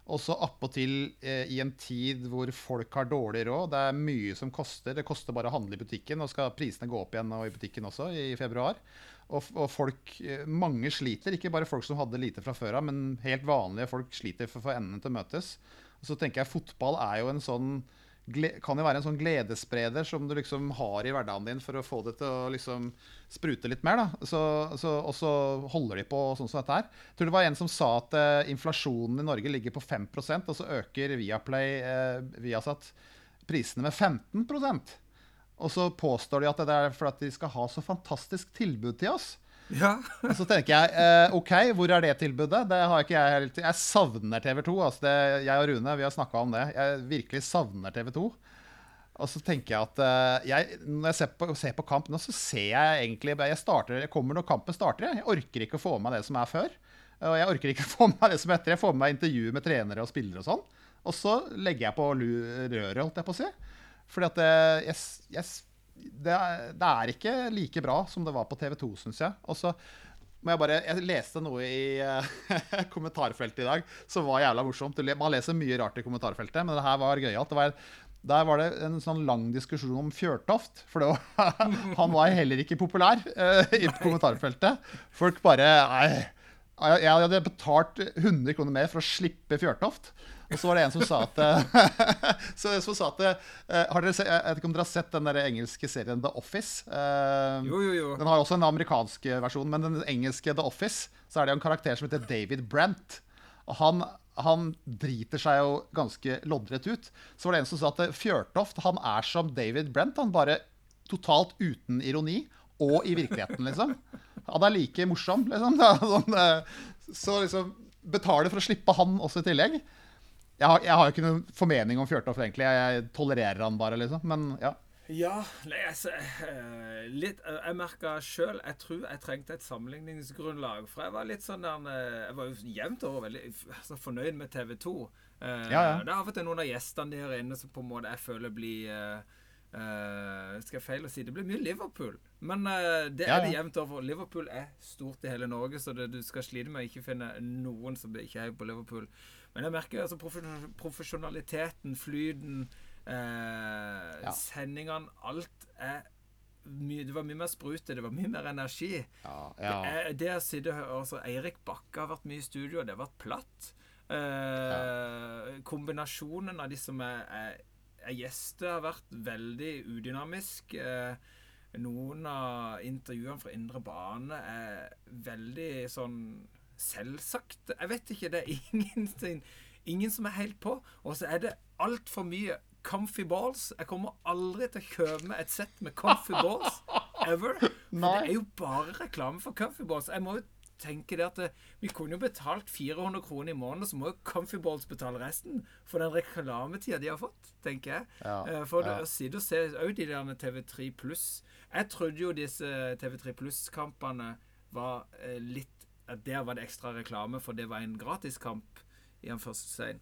Og så appåtil eh, i en tid hvor folk har dårlig råd. Det er mye som koster. Det koster bare å handle i butikken. og skal prisene gå opp igjen nå i butikken også i februar. Og, og folk, eh, mange sliter. Ikke bare folk som hadde lite fra før av, men helt vanlige folk sliter for å få endene til å møtes. Og så tenker jeg fotball er jo en sånn kan jo være en sånn gledesspreder som du liksom har i hverdagen din for å få det til å liksom sprute litt mer. da. Så, så, og så holder de på sånn som dette her. Jeg tror det var en som sa at eh, inflasjonen i Norge ligger på 5% og så øker Viaplay, eh, Viasat, prisene med 15% Og så påstår de at det er fordi de skal ha så fantastisk tilbud til oss. Ja. Og (laughs) så tenker jeg eh, OK, hvor er det tilbudet? Det har ikke jeg helt Jeg savner TV 2. Altså det, jeg og Rune vi har snakka om det. Jeg virkelig savner TV 2. Og så tenker jeg at eh, jeg, når jeg ser på, ser på kamp nå, så ser jeg egentlig Jeg, starter, jeg kommer når kampen starter. Jeg. orker ikke å få med meg det som er før. Og jeg orker ikke (laughs) å få med meg det som er etter. Jeg får med meg intervjuer med trenere og spillere og sånn. Og så legger jeg på røret, holdt jeg på å si. Fordi at eh, jeg, jeg, det, er, det er ikke like bra som det var på TV 2, syns jeg. Og så må jeg bare Jeg leste noe i uh, (laughs) kommentarfeltet i dag som var jævla morsomt. Man leser mye rart i kommentarfeltet, men det her var gøyalt. Der var det en sånn lang diskusjon om Fjørtoft. For det var, (laughs) han var heller ikke populær uh, i kommentarfeltet. Folk bare Nei. Jeg jeg hadde betalt 100 kroner mer for å slippe Fjørtoft. Og så var det en som sa at (laughs) Så det som sa at eh, har dere Jeg vet ikke om dere har sett den der engelske serien The Office? Eh, Jo, jo, jo. den har også en amerikansk versjon, men den engelske The Office, så er det en karakter som heter David Brent. Og han, han driter seg jo ganske loddrett ut. Så var det en som sa at Fjørtoft han er som David Brent, han bare totalt uten ironi. Og i virkeligheten, liksom. Han er like morsom, liksom. (laughs) Sånn, eh, Så liksom Betaler for å slippe han også i tillegg. Jeg, har, jeg har jo ikke noen formening om Fjørtoft, egentlig. Jeg tolererer han bare, liksom. Men ja. Ja, altså eh, litt, eh, Jeg merka sjøl Jeg tror jeg trengte et sammenligningsgrunnlag. For jeg var litt sånn der eh, Jeg var jo jevnt over veldig altså, fornøyd med TV 2. Eh, Ja, ja. Det er av og til noen av gjestene der inne som på en måte jeg føler blir eh, Skal jeg feil å si Det blir mye Liverpool. Men uh, det Ja, er det jevnt over. Liverpool er stort i hele Norge, så det, du skal slite med å ikke finne noen som ikke heier på Liverpool. Men jeg merker altså profesjonaliteten, flyten, eh, Ja. sendingene Alt er mye, Det var mye mer sprute, det var mye mer energi. ja, ja. Eh, Det å sitte og høre altså, Eirik Bakke har vært mye i studio, det har vært platt. Eh, Kombinasjonen av de som er, er, er gjester, har vært veldig udynamisk. Eh, noen av intervjuene fra Indre Bane er veldig sånn selvsagt. Jeg vet ikke, det er ingenting Ingen som er helt på. Og så er det altfor mye comfy balls. Jeg kommer aldri til å kjøpe meg et sett med comfy balls. Ever. For (laughs) det er jo bare reklame for comfy balls. Jeg må jo tenke det at det, vi kunne jo betalt 400 kroner i måneden, så må jo comfy balls betale resten for den reklametida de har fått, tenker jeg. Ja, Eh, For ja. å sitte og se òg de der TV3 pluss Jeg trodde jo disse TV3 pluss-kampene var eh, litt at Der var det ekstra reklame, for det var en gratiskamp i en første sein.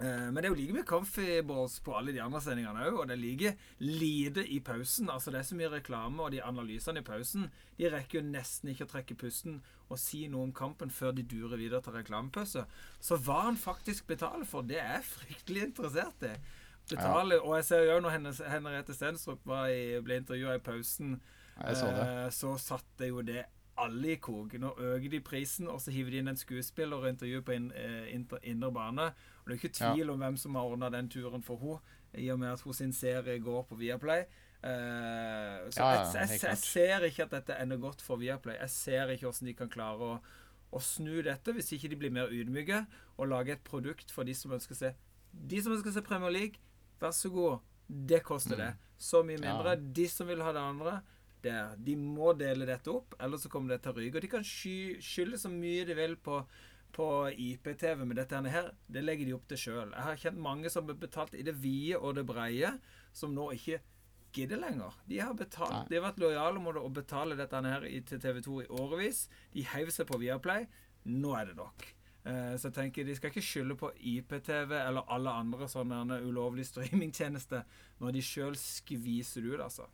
Eh, Men det er jo like mye comfy balls på alle de andre sendingene òg, og det er like lite i pausen. Altså Det er så mye reklame, og de analysene i pausen De rekker jo nesten ikke å trekke pusten og si noe om kampen før de durer videre til reklamepause. Så hva han faktisk betaler for, det er jeg fryktelig interessert i. Betale, Og jeg ser jo når Hennes- Henriette Stenstrup i, ble intervjua i pausen, så, så det. eh, så satte jo det alle i kok. Nå øker de prisen, og så hiver de inn en skuespiller og intervjuer på inn, eh, indre bane. Og det er ikke tvil om hvem som har ordna den turen for henne, i og med at hun sin serie går på Viaplay. Uh, så Ja, jeg, jeg, jeg ser ikke at dette ender godt for Viaplay. Jeg ser ikke hvordan de kan klare å, å snu dette, hvis ikke de blir mer ydmyke og lage et produkt for de som ønsker å se De som ønsker å se Premier League, vær så god. Det koster det. Så mye mindre. Mm. Ja. De som vil ha det andre, det, de må dele dette opp, ellers så kommer det til å ryke. Og de kan sky, skylde så mye de vil på, på IPTV, med dette her, det legger de opp til sjøl. Jeg har kjent mange som har betalt i det vide og det breie, som nå ikke gidder lenger. De har betalt, de har vært lojale mot å betale dette her til TV 2 i årevis. De heiv seg på Viaplay. Nå er det nok. Eh, Så jeg tenker De skal ikke skylde på IPTV eller alle andre sånne ulovlige (laughs) streamingtjenester når de sjøl skviser det ut, altså.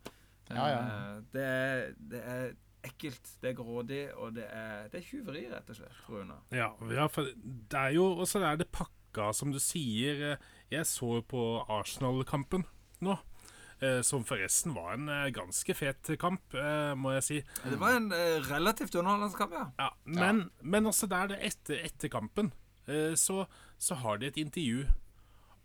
Ja, ja. Eh, Det, er, det er ekkelt, det er grådig, og det er, det er tjuveri, rett og slett, Rune. Ja, ja, for det er jo Og så er det pakka, som du sier. eh, Jeg så på Arsenal-kampen nå. eh, Som forresten var en ganske fet kamp, må jeg si. Det var en relativt underholdende kamp, ja. Ja, men, men også der det etter, etter kampen, så, så har de et intervju.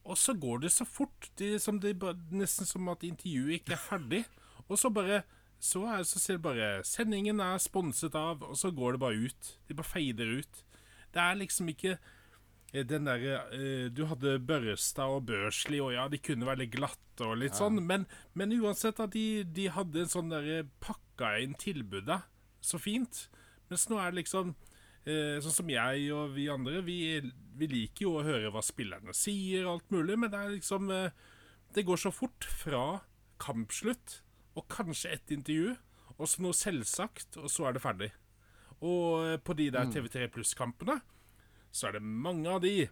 Og så går det så fort, de, som det, ba- nesten som at intervjuet ikke er ferdig. Og så bare så, er, så ser du bare Sendingen er sponset av, og så går det bare ut. De bare feider ut. Det er liksom ikke eh, den derre eh, Du hadde Børrestad og Børsli, og ja, de kunne være litt glatte og litt sånn, men, men uansett at de, de hadde en sånn derre pakka inn tilbudet så fint. Mens nå er det liksom eh, Sånn som jeg og vi andre, vi, vi liker jo å høre hva spillerne sier og alt mulig, men det er liksom eh, Det går så fort fra kampslutt og kanskje ett intervju, og så noe selvsagt, og så er det ferdig. Og eh, på de der TV3 Pluss-kampene så er det mange av de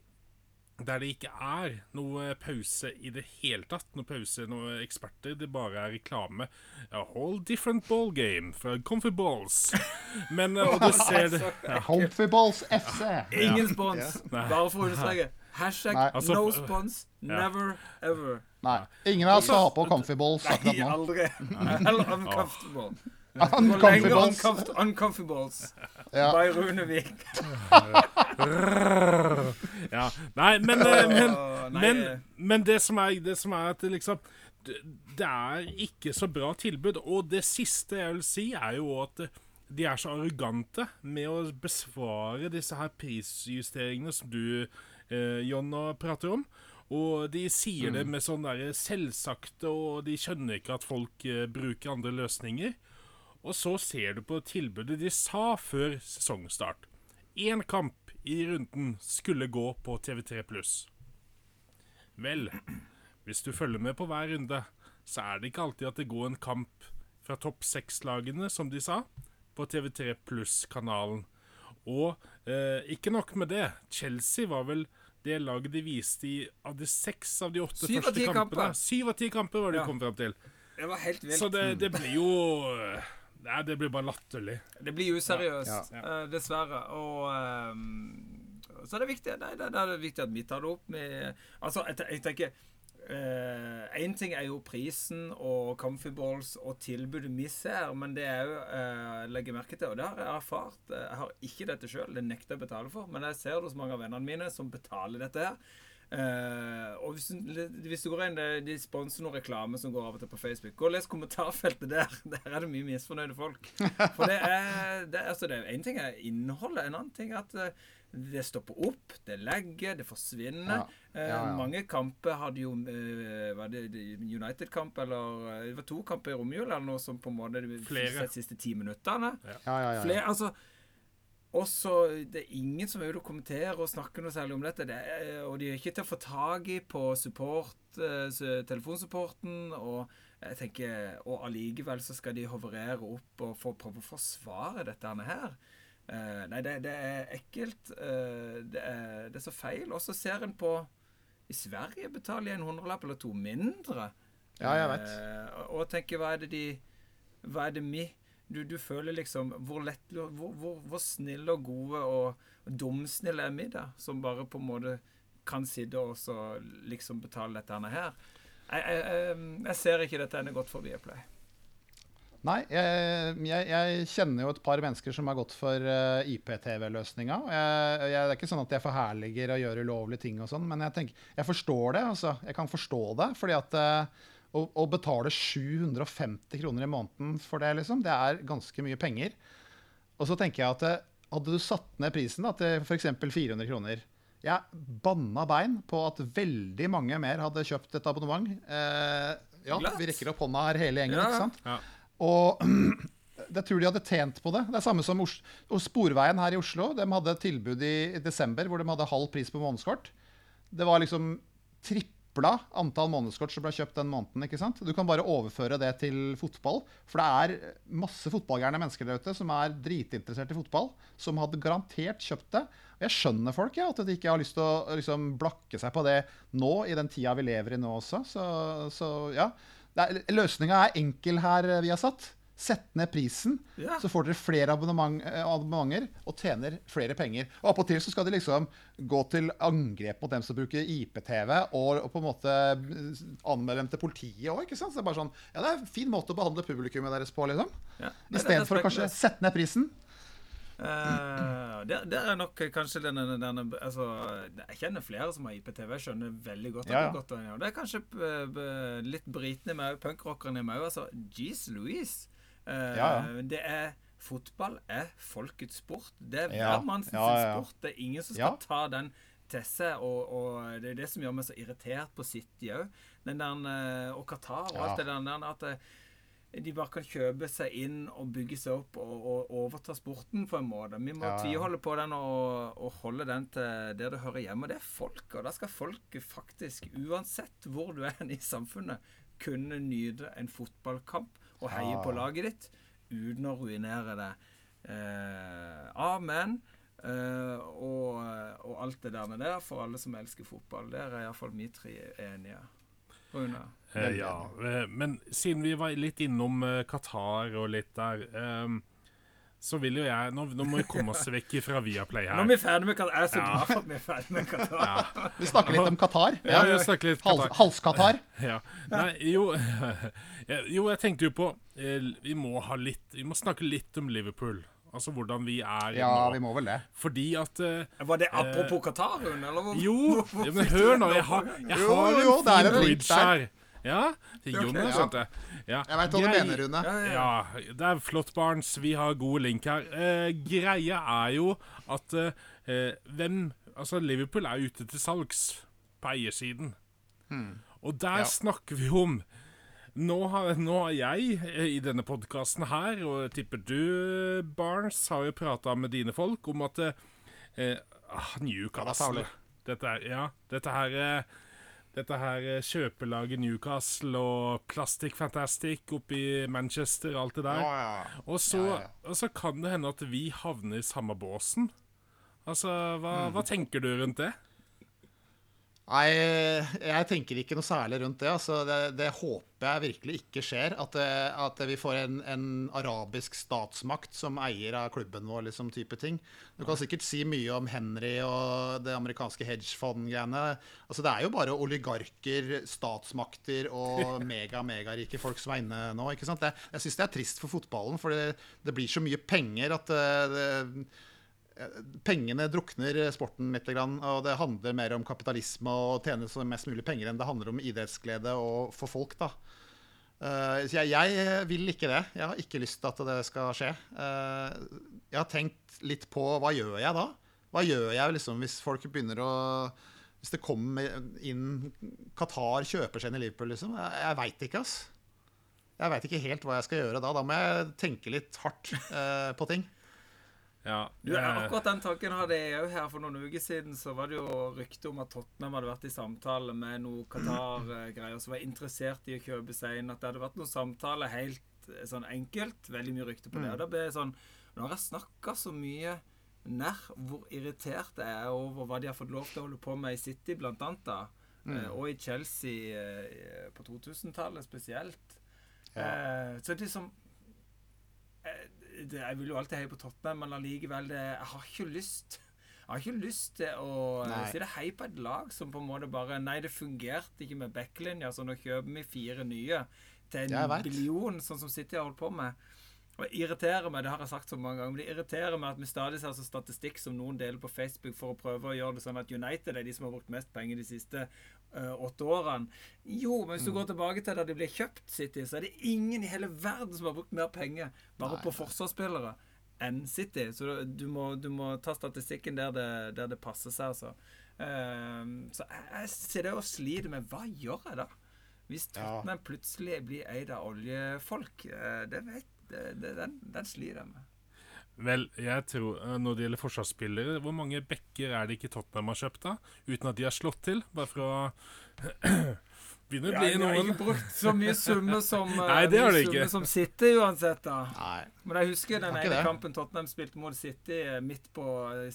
der det ikke er noe pause i det hele tatt. Noe pause, noe eksperter. Det bare er reklame. A whole different ball game for Comfy Balls. (laughs) Men eh, Og du ser det ja. Comfyballs FC. (laughs) Ingen spons. Bare for å understreke. Hashtag Nei. Altså, no f- spons. Ja. Never ever. Nei, ingen av oss har på comfyballs akkurat nå. aldri. (laughs) Eller uncomfortable. Uncomfortables. uncomfort- uncomfortables Ja. by Runevik. (laughs) ja. Nei, men, eh, men, men, men det, som er, det som er at det liksom det, er ikke så bra tilbud. Og det siste jeg vil si, er jo at de er så arrogante med å besvare disse her prisjusteringene som du, eh, Jonna, prater om. Og de sier det med sånn der selvsagte, og de skjønner ikke at folk eh, bruker andre løsninger. Og så ser du på tilbudet de sa før sesongstart. Én kamp i runden skulle gå på TV3 pluss. Vel, hvis du følger med på hver runde, så er det ikke alltid at det går en kamp fra topp seks-lagene, som de sa, på TV3 Pluss-kanalen. Og eh, ikke nok med det. Chelsea var vel det laget de viste i av de seks av de åtte Syv første kampene. kamper. Syv av ti kamper var det Ja. de kom fram til. Det var helt vilt. Så det, det blir jo Nei, det blir bare latterlig. Det blir useriøst, Ja, eh, dessverre. Og um, så er det viktig nei, det, det er viktig at vi tar det opp med Altså, jeg, jeg tenker Én ting er jo prisen og comfy balls og tilbudet vi ser, men det er jo uh, legger merke til, og det har jeg erfart Jeg har ikke dette sjøl, det nekter jeg å betale for, men jeg ser det hos mange av vennene mine som betaler dette her. Eh, og hvis, hvis du går inn De sponser noe reklame som går av og til på Facebook. Gå og les kommentarfeltet der. (laughs) Der er det mye misfornøyde folk. For det er, det, altså det er En ting er innholdet, en annen ting er at eh, det stopper opp, det legger, det forsvinner. Ja. Eh, Ja, ja. Mange kamper hadde jo Var det United-kamp, eller Det var to kamper i romjula eller noe som på en måte de Flere. de siste ti minuttene. Ja, ja, ja. Flere, altså også, Det er ingen som vil kommentere og snakke noe særlig om dette. Det og de er ikke til å få tak i på support, eh, telefonsupporten. Og jeg tenker, og allikevel så skal de hoverere opp og få prøve å forsvare dette her. Uh, nei, det, det er ekkelt. Uh, det, er, det er så feil. Og så ser en på I Sverige betaler jeg en hundrelapp eller to mindre. Ja, jeg vet. Uh, og og tenker, hva er det de Hva er det vi du, du føler liksom Hvor lett hvor, hvor, hvor snille og gode og, og er vi da? Som bare på en måte kan sitte og så liksom betale dette her. Jeg, jeg, jeg, ser ikke dette ennå godt for Viaplay. Nei, jeg, jeg, kjenner jo et par mennesker som har gått for uh, IPTV-løsninga. Det er ikke sånn at jeg forherliger å gjøre ulovlige ting og sånn, men jeg tenker, jeg forstår det. altså. Jeg kan forstå det. fordi at eh, å, å betale 750 kroner i måneden for det, liksom, det er ganske mye penger. Og så tenker jeg at eh, hadde du satt ned prisen da, til f.eks. 400 kroner Jeg banna bein på at veldig mange mer hadde kjøpt et abonnement. Eh, ja, vi rekker opp hånda her hele gjengen, Ja. ikke sant? Ja. Og (clears throat) jeg tror de hadde tjent på det. Det er samme som Os og Sporveien her i Oslo. De hadde et tilbud i desember hvor de hadde halv pris på månedskort. Det var liksom tripla antall månedskort som ble kjøpt den måneden. ikke sant? Du kan bare overføre det til fotball. For det er masse fotballgærne mennesker der ute som er dritinteressert i fotball, som hadde garantert kjøpt det. Og jeg skjønner folk, ja, at de ikke har lyst til å liksom, blakke seg på det nå, i den tida vi lever i nå også. Så, så ja. Løsninga er enkel her, vi har satt. Sett ned prisen, Ja. så får dere flere abonnement, eh, abonnementer og tjener flere penger. Og Appåtil så skal de liksom gå til angrep mot dem som bruker IPTV, og, og på en måte eh, anmelde dem til politiet òg. Så det er bare sånn Ja, det er en fin måte å behandle publikummet deres på, liksom. Ja. Det Istedenfor å kanskje sette ned prisen. Uh, der, der er nok kanskje denne, denne altså, Jeg kjenner flere som har IPTV. Jeg skjønner veldig godt at Ja, ja. det er godt. Det er kanskje eh, litt britene i meg, punkrockerne i meg òg. Altså, jeez Louise. Eh, Ja, ja. Det er Fotball er folkets sport. Det er Ja. hvermanns Ja, ja, ja. sport. Det er ingen som skal ta den til seg. Og, og det er det som gjør meg så irritert på City òg. Eh, og Qatar og alt det der. At eh, de bare kan kjøpe seg inn og bygge seg opp og, og overta sporten på en måte. Vi må ja. tviholde på den og, og holde den til der det hører hjemme. Det er folk, og da skal folk faktisk, uansett hvor du er i samfunnet, kunne nyte en fotballkamp og heie Ja. på laget ditt uten å ruinere det. Eh, amen. Eh, og, og alt det der med det, for alle som elsker fotball. Der er iallfall vi tre enige. Rune? Eh, ja, eh, men siden vi var litt innom eh, Qatar og litt der, ehm, så vil jo jeg Nå, nå må vi komme oss vekk fra Viaplay Nå er her. vi ferdig med Qatar. Jeg er så Ja. glad for at vi er ferdig med Qatar. Vi snakker litt om Qatar. Ja, vi snakker litt Hals, Qatar. Hals-Qatar. Ja. Nei, jo (laughs) Jo, jeg tenkte jo på eh, Vi må ha litt Vi må snakke litt om Liverpool. Altså hvordan vi er Ja, nå. vi må vel det. Fordi at uh, Var det apropos Qatar, hun? Eller Jo, (laughs) ja, men hør nå. Jeg har, jeg Jo, har en jo, det er fin bridge her. Ja, Jon har skjønt det. Ja. Jeg veit hva du mener, Rune. Ja, det er flott, Barents. Vi har gode link her. Eh, greia er jo at eh, hvem Altså, Liverpool er ute til salgs på eiersiden. Og der Ja. snakker vi om nå har, nå har jeg eh, i denne podkasten her, og jeg tipper du, Barnes, har jo prata med dine folk om at eh, ah, det er Newcastle dette er, Ja, dette her eh, dette her eh, kjøpelaget Newcastle og Plastic Fantastic oppe i Manchester og alt det der. Ja, ja. Og så, Ja, ja. og så kan det hende at vi havner i samme båsen. Altså, hva, Mm. hva tenker du rundt det? Nei, jeg tenker ikke noe særlig rundt det. Altså, det, det håper jeg virkelig ikke skjer. At, at vi får en, en arabisk statsmakt som eier av klubben vår, liksom type ting. Du kan sikkert si mye om Henry og det amerikanske hedgefond-greiene. Altså, det er jo bare oligarker, statsmakter og (laughs) mega-megarike folk som er inne nå. ikke sant? Det, jeg syns det er trist for fotballen, for det, det blir så mye penger at eh, det, Pengene drukner sporten litt, og det handler mer om kapitalisme og tjene så mest mulig penger enn det handler om idrettsglede og for folk. da. Eh, så jeg, jeg vil ikke det. Jeg har ikke lyst til at det skal skje. Eh, jeg har tenkt litt på hva gjør jeg da? Hva gjør jeg liksom hvis folk begynner å Hvis det kommer inn Qatar kjøper seg inn i Liverpool, liksom? Jeg, jeg veit ikke, ass. Jeg veit ikke helt hva jeg skal gjøre da. Da må jeg tenke litt hardt eh, på ting. Ja, det... eh, akkurat den tanken hadde jeg òg her for noen uker siden. Så var det jo rykte om at Tottenham hadde vært i samtale med noe Qatar-greier som var interessert i å kjøpe seg inn. At det hadde vært noen samtaler helt eh, sånn enkelt. Veldig mye rykte på det. Og da ble jeg sånn Nå har jeg snakka så mye nær hvor irritert jeg er over hva de har fått lov til å holde på med i City, blant annet. da. Mm. Og i Chelsea eh, på 2000-tallet spesielt. Eh, så liksom eh, det, Jeg vil jo alltid heie på Tottenham, men allikevel Jeg har ikke lyst Jeg har ikke lyst til å eh, Nei. si det hei på et lag som på en måte bare Nei, det fungerte ikke med backlinja, så nå kjøper vi fire nye til en billion, sånn som City har holdt på med. Og det irriterer meg, det har jeg sagt så mange ganger, men det irriterer meg at vi stadig ser så statistikk som noen deler på Facebook for å prøve å gjøre det sånn at United er de som har brukt mest penger de siste uh, åtte årene. Jo, men hvis du går tilbake til da de ble kjøpt, City, så er det ingen i hele verden som har brukt mer penger bare på forsvarsspillere enn City. Så du- må, du må ta statistikken der det, der det passer seg, altså. Uh, så jeg, jeg sitter og sliter med hva gjør jeg da? Hvis Ja. Plutselig blir eid av oljefolk, Uh, det vet det, det, den, den slir jeg med. Vel, jeg tror eh, når det gjelder forsvarsspillere Hvor mange backer er det ikke Tottenham har kjøpt, da? Uten at de har slått til? Bare for å (clears throat) begynne å Ja, bli de har noen ikke brukt så mye summe som, (laughs) eh, Nei, det har de ikke. summe som City uansett, da. Nei. Men jeg husker den ene det. kampen Tottenham spilte mot City eh, midt på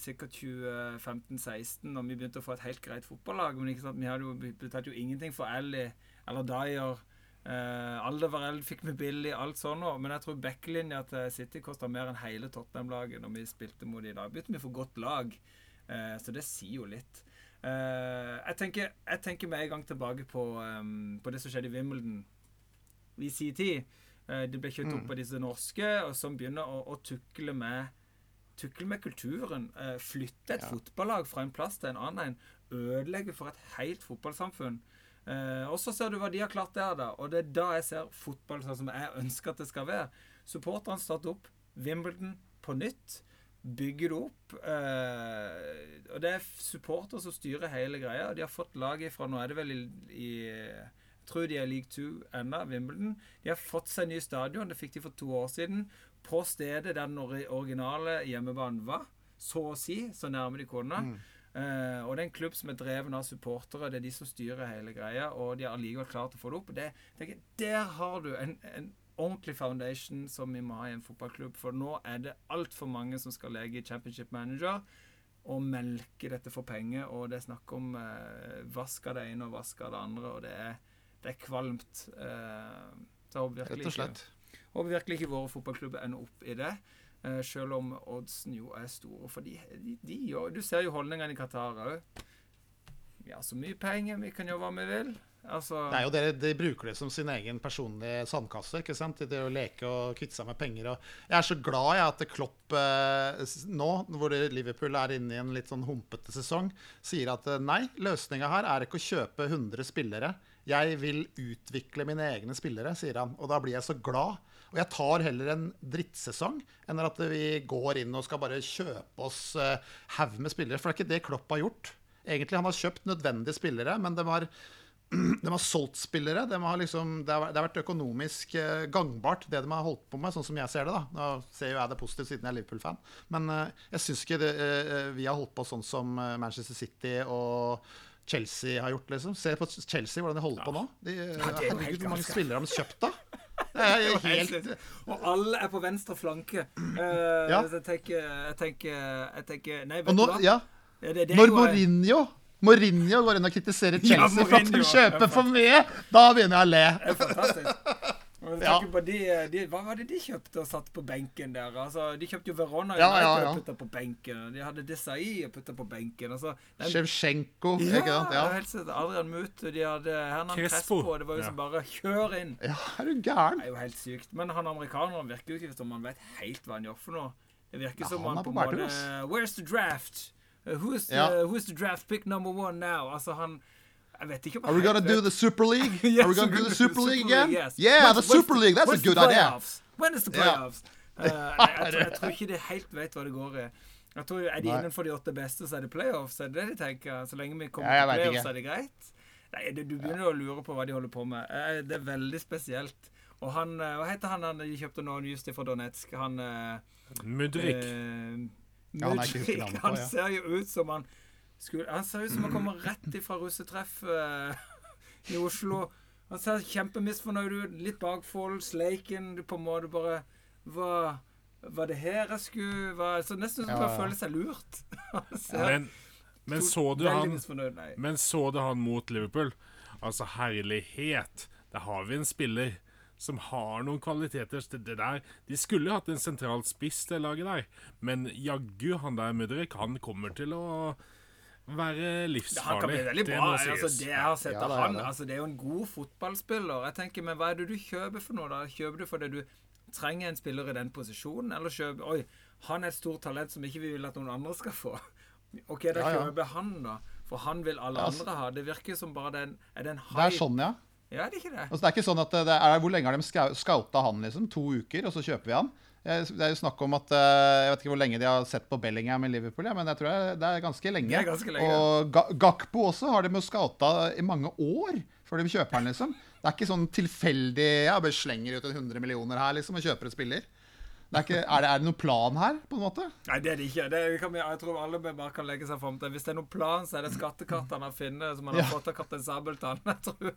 sikkert 2015-16, og vi begynte å få et helt greit fotballag. Men ikke sant, vi hadde jo betalt betalte jo ingenting for Ally eller Dyer. Uh, Alderweireld fikk vi billig, alt sånn noe. Men jeg tror backlinja til City kosta mer enn hele Tottenham-laget når vi spilte mot dem. dag, begynte vi for godt lag, Eh, så det sier jo litt. Eh, jeg, tenker, jeg tenker med en gang tilbake på, um, på det som skjedde i Wimbledon i sin tid. Eh, de ble kjøpt opp av disse norske, og som begynner å, å tukle med tukle med kulturen. Eh, flytte et Ja. fotballag fra en plass til en annen. Ødelegge for et helt fotballsamfunn. Eh, og så ser du hva de har klart der, da. Og det er da jeg ser fotball sånn som jeg ønsker at det skal være. Supporterne starter opp Wimbledon på nytt. Bygger det opp. Uh, og det er supportere som styrer hele greia. og De har fått laget fra Nå er det vel i, i Jeg tror de er league two ennå, Wimbledon. De har fått seg ny stadion. Det fikk de for to år siden. På stedet der den originale hjemmebanen var. Så å si. Så nærme de kunne. Eh, og det er en klubb som er dreven av supportere. Det er de som styrer hele greia, og de har allikevel klart å få det opp. Det, tenker, der har du en, en ordentlig foundation som vi må ha i en fotballklubb. For nå er det altfor mange som skal leke championship manager og melke dette for penger. Og det er snakk om uh, vask av det ene og vask av det andre, og det er, det er kvalmt. Uh, så jeg virkelig, Rett og slett. ikke, håper virkelig ikke våre fotballklubber ender opp i det. Eh, selv om oddsen jo er store. For de, de, de gjør Du ser jo holdningene i Qatar òg. Vi har så mye penger, vi kan gjøre hva vi vil. Altså Det er jo dere, De bruker det som sin egen personlige sandkasse. ikke sant? Det å leke og kvitte seg med penger. Jeg er så glad jeg at Klopp eh, nå, hvor Liverpool er inne i en litt sånn humpete sesong, sier at eh, nei, løsninga her er ikke å kjøpe 100 spillere. Jeg vil utvikle mine egne spillere, sier han. Og da blir jeg så glad. Og jeg tar heller en drittsesong enn at vi går inn og skal bare kjøpe oss eh, haug med spillere. For det er ikke det Klopp har gjort. Egentlig Han har kjøpt nødvendige spillere, men de har (clears throat) de har solgt spillere. De har liksom, det, har, vært økonomisk eh, gangbart, det de har holdt på med, sånn som jeg ser det. da. Nå ser jo jeg det positivt siden jeg er Liverpool-fan. Men eh, jeg syns ikke det, vi har holdt på sånn som Manchester City og Chelsea har gjort, liksom. Se på Chelsea, hvordan de holder på nå. De, det er jo helt mange spillere spillere har de kjøpt, da? (laughs) Det er Helt helt. Og alle er på venstre flanke. Uh, Ja. Jeg tenker, jeg tenker, jeg tenker Nei, vet nå, du hva? ja, Ja, det- det når jo- Mourinho Mourinho går inn og kritiserer Ja, Chelsea for at de kjøper for mye, da begynner jeg å le. Det er fantastisk. Ja. på de, de, hva var det de kjøpte og satte på benken der? Altså, de kjøpte jo Verona Ja, ja, ja. og putta på benken. De hadde Desai og putta på benken. Altså, den- Shevchenko, ja, ikke sant? Ja. helt. Adrian Muth, de hadde Hernan Crespo. Crespo. Det var jo Ja. som bare kjør inn. ja, er du gæren? Det er jo helt sykt. Men han amerikaneren virker jo ikke som han vet helt hva han gjør for noe. Det virker Ja, som han han, på en måte. Where's the draft? Uh, who's, the, Ja. who's the draft pick number one now? Altså, han Jeg vet ikke om Are we gonna do the Super League? (laughs) Yes, Are we gonna do the Super League again? yes. Yeah, When's- the Super League. That's a good idea. When is the playoffs? Yeah. (laughs) uh, jeg, tror, jeg tror ikke de helt vet hva det går i. Jeg tror Er de Nei. innenfor de åtte beste, så er det playoffs. Er det det de tenker? Så lenge vi kommer Ja, til playoffs, ikke. er det greit? Nei, det, Du begynner å lure på hva de holder på med. Uh, Det er veldig spesielt. Og han uh, Hva heter han han de kjøpte nå just fra Donetsk? Han Mudrik. eh, Ja, han på, Han ser jo ut som han skulle, Han ser ut som han kommer rett ifra russetreff uh, (laughs) i Oslo. Han ser kjempemisfornøyd ut. Litt bakfold, sleiken. Du på en måte bare Hva Var det her jeg skulle var, Så Nesten som Ja, han føle føler seg lurt. (laughs) så, Men, men så du han. Men så du han mot Liverpool? Altså, herlighet. Der har vi en spiller som har noen kvaliteter. Det, det der, de skulle hatt en sentral spiss til laget der, men jaggu, han der Mudrik, han kommer til å være Han kan bli livsfarlig. veldig Det bra. må Altså, det jeg har sett Ja, av det er han, det. altså, det er jo en god fotballspiller. Jeg tenker, Men hva er det du kjøper for noe? da? Kjøper du fordi du trenger en spiller i den posisjonen, eller kjøper Oi, han er et stort talent som ikke vi vil at noen andre skal få. OK, da Ja, ja. kjøper han, da. For han vil alle Ja, altså- andre ha. Det virker som bare den Er det en Det er sånn, ja. Ja, det er ikke det? Altså, det er ikke sånn at det er, Hvor lenge har de skau- scouta han? liksom? To uker, og så kjøper vi han? Det er jo snakk om at eh, Jeg vet ikke hvor lenge de har sett på Bellingham i Liverpool, ja, men jeg tror det er ganske lenge. Er ganske lenge. Og Gakpo også har de jo scouta i mange år før de kjøper han, liksom. Det er ikke sånn tilfeldig Ja, bare slenger ut en 100 millioner her, liksom, og kjøper en spiller. Det er, ikke, er, det, er det noen plan her, på en måte? Nei, det er det ikke. Det kan jeg tror alle bare kan legge seg fram til. Hvis det er noen plan, så er det skattekartene han har funnet, som han har Ja. fått av kaptein Sabeltann. Jeg tror,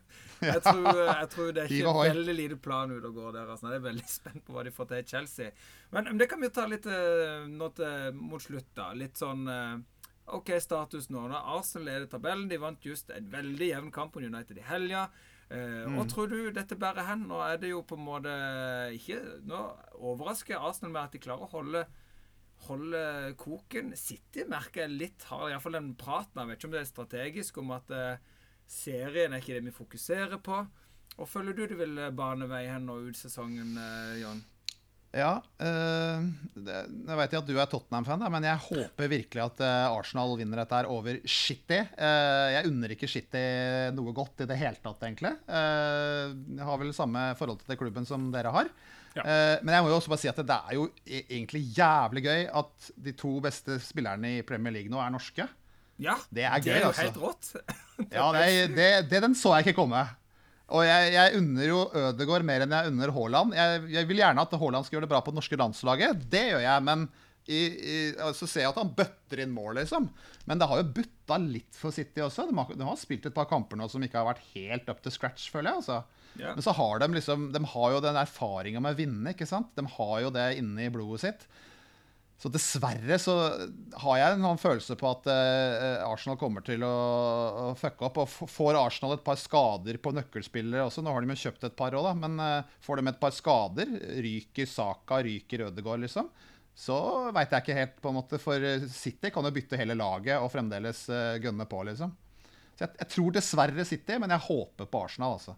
jeg, tror, jeg tror det er ikke en veldig lite plan ut og går der. Altså. Jeg er veldig spent på hva de får til i Chelsea. Men, det kan vi ta litt eh, nå til, mot slutt, da. Litt sånn eh, OK, status nå. Når Arsenal leder tabellen, de vant just en veldig jevn kamp mot United i helga. Eh, Og tror du dette bærer hen? Nå er det jo på en måte ikke Nå overrasker Arsenal med at de klarer å holde holde koken. City merker jeg litt har iallfall den praten. Jeg vet ikke om det er strategisk om at eh, serien er ikke det vi fokuserer på. Og føler du det vil bane vei hen nå ut sesongen, eh, John? Ja. Øh, det, Nå vet at du er Tottenham-fan, men jeg håper virkelig at eh, Arsenal vinner dette her over Shitty. Eh, jeg unner ikke Shitty noe godt i det hele tatt, egentlig. Jeg har vel samme forhold til klubben som dere har. Ja. Men jeg må jo også bare si at det er jo e- egentlig jævlig gøy at de to beste spillerne i Premier League nå er norske. Ja, Det er det er jo altså. helt rått. (laughs) Ja, det, det, det, den så jeg ikke komme. Og jeg, jeg unner jo Ødegaard mer enn jeg unner Haaland. Jeg, jeg vil gjerne at Haaland skal gjøre det bra på det norske landslaget. Det gjør jeg, men i, i, så ser jeg at han bøtter inn mål, liksom. Men det har jo butta litt for City også. De har, de har spilt et par kamper nå som ikke har vært helt up to scratch, føler jeg. altså. Yeah. Men så har de liksom De har jo den erfaringa med å vinne, ikke sant? De har jo det inne i blodet sitt. Så dessverre så har jeg en følelse på at eh, Arsenal kommer til å, å fucke opp. Og får Arsenal et par skader på nøkkelspillere også, nå har de jo kjøpt et par òg, men eh, får de et par skader, ryker Saka, ryker Ødegaard, liksom, så veit jeg ikke helt, på en måte. For eh, City kan jo bytte hele laget og fremdeles uh, gønne på, liksom. Så jeg, jeg tror dessverre City, men jeg håper på Arsenal, altså.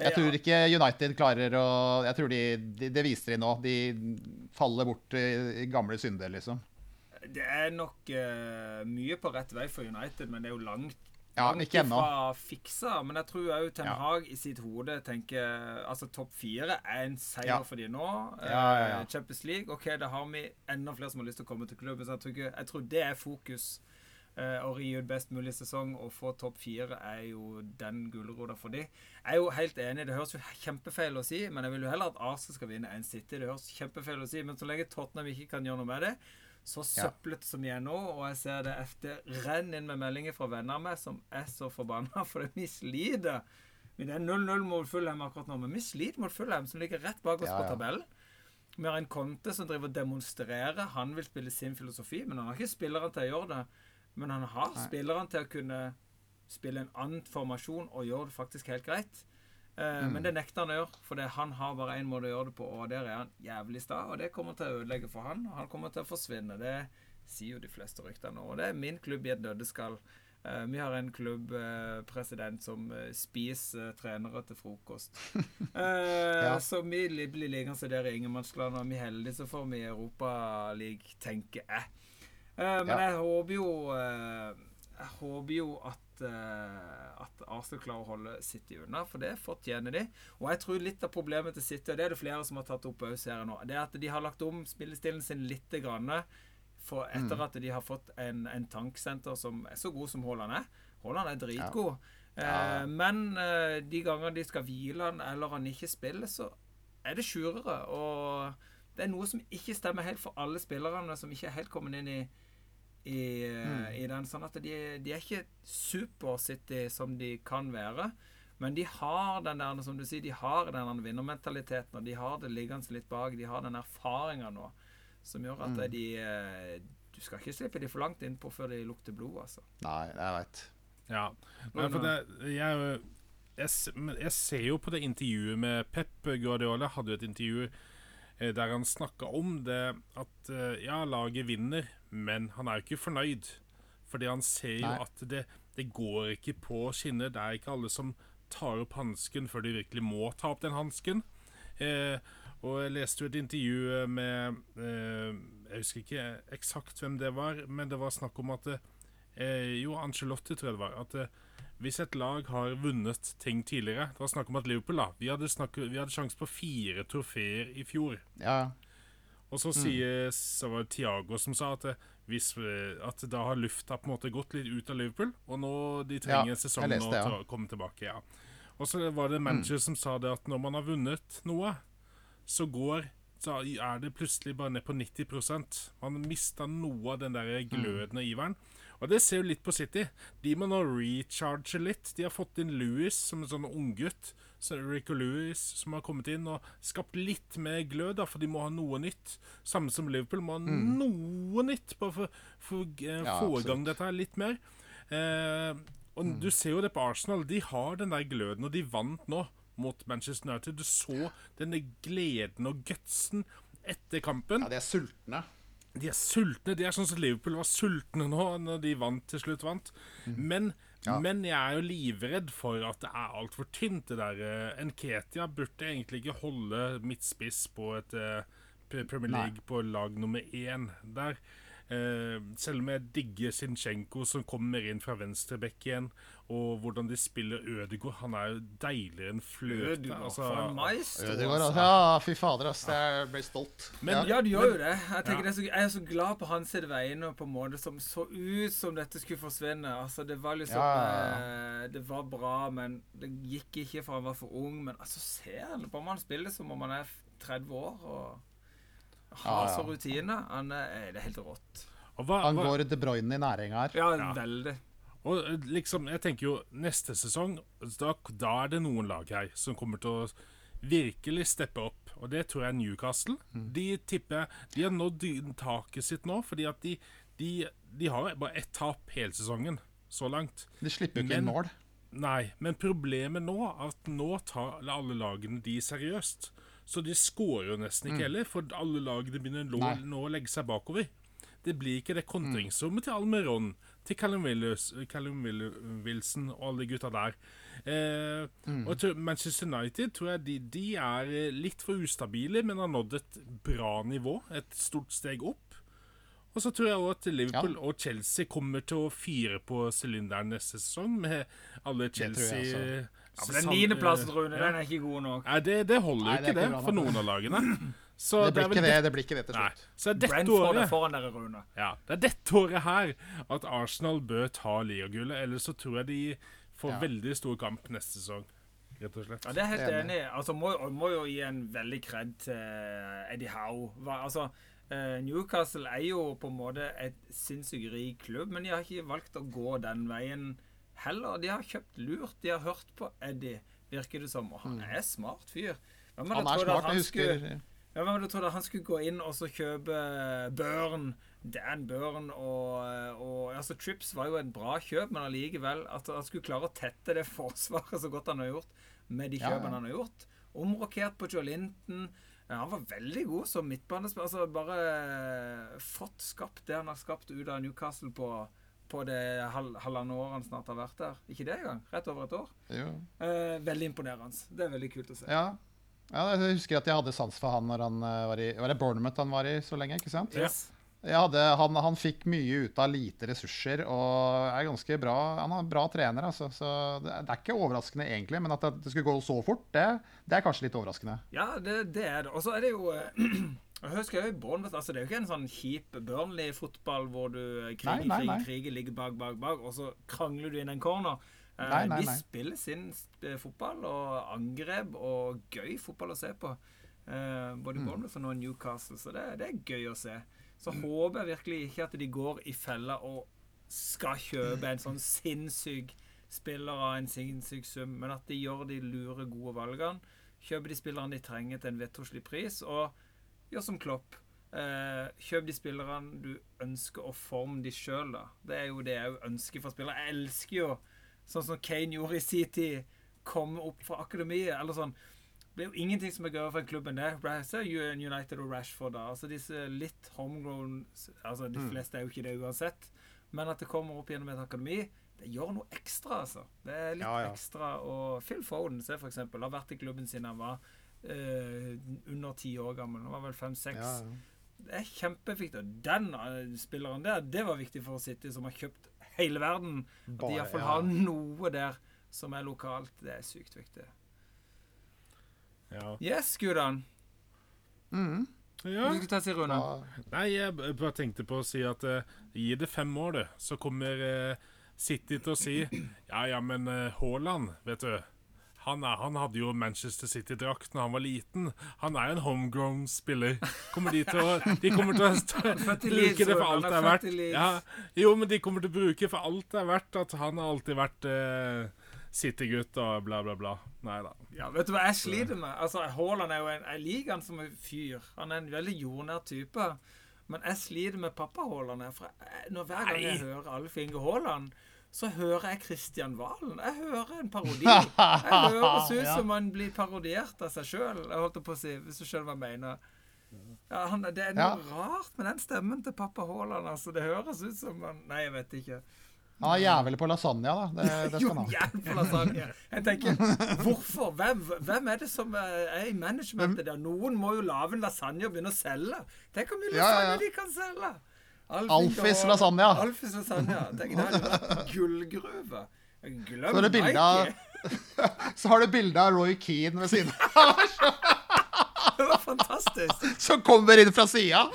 Jeg tror ikke United klarer å Jeg tror de, de Det viser de nå. De faller bort i, i gamle synder, liksom. Det er nok uh, mye på rett vei for United, men det er jo langt Ja, langt ifra fiksa. Men jeg tror òg Ten Ja. Hag i sitt hode tenker Altså, topp fire er en seier Ja. for de nå. Ja, ja, ja. Eh, Champions League, OK, da har vi enda flere som har lyst til å komme til klubben. Så jeg tror, ikke, jeg tror det er fokus. Å ri ut best mulig sesong og få topp fire er jo den gulrota for de. Jeg er jo helt enig. Det høres jo kjempefeil å si, men jeg vil jo heller at Arsenal skal vinne enn City. Det høres kjempefeil å si, men så lenge Tottenham ikke kan gjøre noe med det, så søplete som de er nå, og jeg ser det efter renn inn med meldinger fra venner av meg som er så forbanna (laughs) for det mislider. Men det er 0-0 mot Fulham akkurat nå, men vi sliter mot Fulham, som ligger rett bak oss Ja, på ja. tabellen. Vi har en Conte som driver og demonstrerer. Han vil spille sin filosofi, men han har ikke spillerne til å gjøre det. Men han har Nei. spillerne til å kunne spille en annen formasjon og gjøre det faktisk helt greit. Eh, Mm. Men det nekter han å gjøre, for han har bare én måte å gjøre det på, og der er han jævlig sta. Og det kommer til å ødelegge for han, og han kommer til å forsvinne. Det sier jo de fleste ryktene nå. Og det er min klubb i et nøddeskall. Eh, vi har en klubbpresident som eh, spiser eh, trenere til frokost. (laughs) Ja. Så vi blir liggende der i ingenmannsland, og vi er heldige, så får vi Europaliga, tenker jeg. Eh, men Ja. jeg håper jo eh, Jeg håper jo at eh, at Arsenal klarer å holde City unna, for det fortjener de. Og jeg tror litt av problemet til City, og det er det flere som har tatt opp her nå, det er at de har lagt om spillestilen sin litt grann, for etter Mm. at de har fått en, en tanksenter som er så god som Haaland er. Haaland er dritgod. Ja. Ja. men de ganger de skal hvile han, eller han ikke spiller, så er det skjurere Og det er noe som ikke stemmer helt for alle spillerne som ikke er helt kommet inn i, i, mm. i den. Sånn at de, de er ikke super-City som de kan være. Men de har den der, som du sier, de har den der vinnermentaliteten, og de har det liggende litt bak. De har den erfaringa nå som gjør at de eh, Du skal ikke slippe de for langt innpå før de lukter blod, altså. Nei, jeg veit. Ja. Men, for det, jeg, jeg, jeg ser jo på det intervjuet med Pep Guardiola. Hadde jo et intervju eh, der han snakka om det at eh, ja, laget vinner, men han er jo ikke fornøyd. Fordi han ser jo Nei. at det, det går ikke på skinner. Det er ikke alle som tar opp hansken før de virkelig må ta opp den hansken. Eh, og jeg leste jo et intervju med eh, Jeg husker ikke eksakt hvem det var, men det var snakk om at eh, Jo, Angelotti tror jeg det var. At eh, hvis et lag har vunnet ting tidligere Det var snakk om at Liverpool da Vi hadde, snakket, vi hadde sjanse på fire trofeer i fjor. Ja. Og så sier så var det Thiago som sa at, eh, hvis, eh, at da har lufta på en måte gått litt ut av Liverpool, og nå de trenger Ja, sesongen leste ja. å komme tilbake. ja. Og så var det manager som sa det at når man har vunnet noe, så går så er det plutselig bare ned på 90% Man mista noe av den der gløden og iveren. Og det ser jo litt på City. De må nå recharge litt. De har fått inn Louis som en sånn unggutt. Så Rico Lewis som har kommet inn og skapt litt mer glød, da, for de må ha noe nytt. Samme som Liverpool må ha noe nytt bare for for eh, Ja, få i gang dette her litt mer. Eh, og du ser jo det på Arsenal. De har den der gløden, og de vant nå mot Manchester United. Du så denne gleden og gutsen etter kampen. ja, de er sultne. De er sultne. De er sånn som Liverpool var sultne nå når de vant til slutt vant. Men, Ja. men jeg er jo livredd for at det er altfor tynt, det der. Enketia Nketia burde egentlig ikke holde midtspiss på et eh, Premier Premier Nei. League på lag nummer én der. Eh, selv om jeg digger Sinchenko, som kommer inn fra venstrebekk igjen, og hvordan de spiller Ødegaard. Han er jo deiligere enn fløte. Ødegaard, Altså, for en maestro, Ødegaard, altså. altså. Ja, fy fader, ass. Jeg ble stolt. Men- Ja, du gjør jo det. Jeg, tenker Ja. det er så, jeg er så glad på hans vegne på en måte som så ut som dette skulle forsvinne. Altså, Det var liksom Ja, eh, Det var bra, men det gikk ikke for han var for ung. Men altså, ser han på om han spiller som om han er 30 år og har Ja, ja. så rutine. Han er, det er helt rått. og hva, Han går De Bruyne i næring her. Ja, Ja. veldig. Og eh, liksom, jeg tenker jo neste sesong da, da er det noen lag her som kommer til å virkelig steppe opp. Og det tror jeg er Newcastle. De tipper De har nådd taket sitt nå, fordi at de, de, de har bare ett tap hele sesongen så langt. De slipper jo ikke inn mål. Nei, men problemet nå er at nå tar alle lagene de seriøst. Så de scorer jo nesten ikke heller, for alle lagene begynner nå, å legge seg bakover. Det blir ikke det kontringsrommet til Almeron, til Callum, Willis, Callum Wilson og alle de gutta der. Eh, og jeg Manchester United tror jeg de, de er eh, litt for ustabile, men har nådd et bra nivå. Et stort steg opp. Og så tror jeg også at Liverpool og Chelsea kommer til å fire på sylinderen neste sesong, med alle Chelsea. Ja, men Den niendeplassen, eh, Rune, ja. den er ikke god nok. Nei, det, det holder jo Nei, ikke det, bra for noen av lagene. (laughs) Så Det blir ikke det, det blir ikke det til Nei. slutt. Så er dette Brentford er foran dere, Rune. ja, Det er dette året her at Arsenal bør ta ligagullet, ellers så tror jeg de får Ja. veldig stor kamp neste sesong. Rett og slett. Ja, det er helt Enig. Altså, må, må jo gi en veldig kred til Eddie Howe. Hva, altså, Eh, Newcastle er jo på en måte et sinnssykt rik klubb, men de har ikke valgt å gå den veien heller. De har kjøpt lurt. De har hørt på Eddie, virker det som. Og han er smart fyr. Hvem Mm. Hadde trodd at han skulle- ja, Hvem hadde trodd at han skulle gå inn og så kjøpe Børn, Dan Børn og, og altså Trips var jo et bra kjøp, men allikevel at han skulle klare å tette det (laughs) forsvaret så godt han har gjort med de Ja, kjøpene ja. han har gjort. Omrokert på Joe Linton. Ja, han var veldig god som midtbanespiller. Altså bare fått skapt det han har skapt ut av Newcastle på, på det hal halvannet året han snart har vært der. Ikke det engang. Rett over et år. Eh, veldig imponerende. Det er veldig kult å se. Ja. ja, jeg husker at jeg hadde sans for han når han eh, var i Var det Bournemouth han var i så lenge? ikke sant? Yes. Hadde, han, han fikk mye ut av lite ressurser og er ganske bra. Han er en bra trener, altså. Så det det er ikke overraskende egentlig, men at det, det skulle gå så fort, det, det er kanskje litt overraskende. Ja, det, det er det. Og så er det jo eh, (clears throat) Jeg husker jo Bournemouth, altså Det er jo ikke en sånn kjip Burnley-fotball hvor du eh, kriger, Nei, nei, kriger, kriger, ligger bak, bak, bak, og så krangler du inn en corner. Eh, Nei, nei, de spiller sin eh, fotball og angrep og gøy fotball å se på. Både Mm. Bournemouth og nå Newcastle, så det, det er gøy å se. Så håper jeg virkelig ikke at de går i fella og skal kjøpe en sånn sinnssyk spiller av en sinnssyk sum, men at de gjør de lure, gode valgene. Kjøper de spillerne de trenger til en vettoslig pris, og gjør som Klopp. Eh, kjøp de spillerne du ønsker å forme de sjøl, da. Det er jo det jeg ønsker for spillere. Jeg elsker jo, sånn som Kane gjorde i sin tid, komme opp fra akademiet. Eller sånn. Det er jo ingenting som er gøyere for en klubb enn det. United og Rashford, da. Altså disse litt homegrown Altså, de Mm. fleste er jo ikke det uansett. Men at det kommer opp gjennom et akademi, det gjør noe ekstra, altså. Det er litt Ja, ja. ekstra. Og Phil Foden, se for eksempel, har vært i klubben siden han var eh, under ti år gammel. Han var vel fem-seks. Ja, ja. Det er kjempeviktig. Og den eh, spilleren der, det var viktig for City, som har kjøpt hele verden. At de iallfall ja. har noe der som er lokalt. Det er sykt viktig. Ja. Yes, Gudan. Mm. ja. Du skulle ta si Rune. Ja. Nei, jeg bare tenkte på å si at uh, gi det fem år, du, så kommer uh, City til å si (clears throat) Ja, ja, men Haaland, Haaland, vet du han, er, han hadde jo Manchester City-drakt når han var liten. Han er jo en homegrown spiller. Kommer de til å De kommer til å (laughs) bruke det for alt det er verdt. Ja, jo, men de kommer til å bruke for alt det er verdt at han har alltid vært eh, City-gutt og bla, bla, bla. Nei da. Ja, vet du hva jeg sliter med? Altså, Haaland er jo en Jeg liker han som en fyr. Han er en veldig jordnær type. Men jeg sliter med pappa Haaland. hver gang jeg Nei. hører Alf Inge Haaland, så hører jeg Kristian Valen. Jeg hører en parodi. Jeg høres (laughs) ut Ja. som han blir parodiert av seg sjøl. På si, hvis du skjønner hva jeg mener. Ja, han, det er noe rart med den stemmen til pappa Haaland. Altså, det høres ut som han Nei, jeg vet ikke. Han er jævlig på lasagne, da. Det, det skal han ha. for lasagne. Jeg tenker, hvorfor? Hvem, hvem er det som er i managementet der? Noen må jo lage en lasagne og begynne å selge. Tenk hvor mye Ja, ja, lasagne ja. de kan selge! Alfis lasagne. Alfis lasagne. Tenk, det gullgruve. Glem Så det av Nike. (laughs) Så har du bilde av Roy Keane ved siden av, (laughs) Det var fantastisk. som kommer inn fra sida.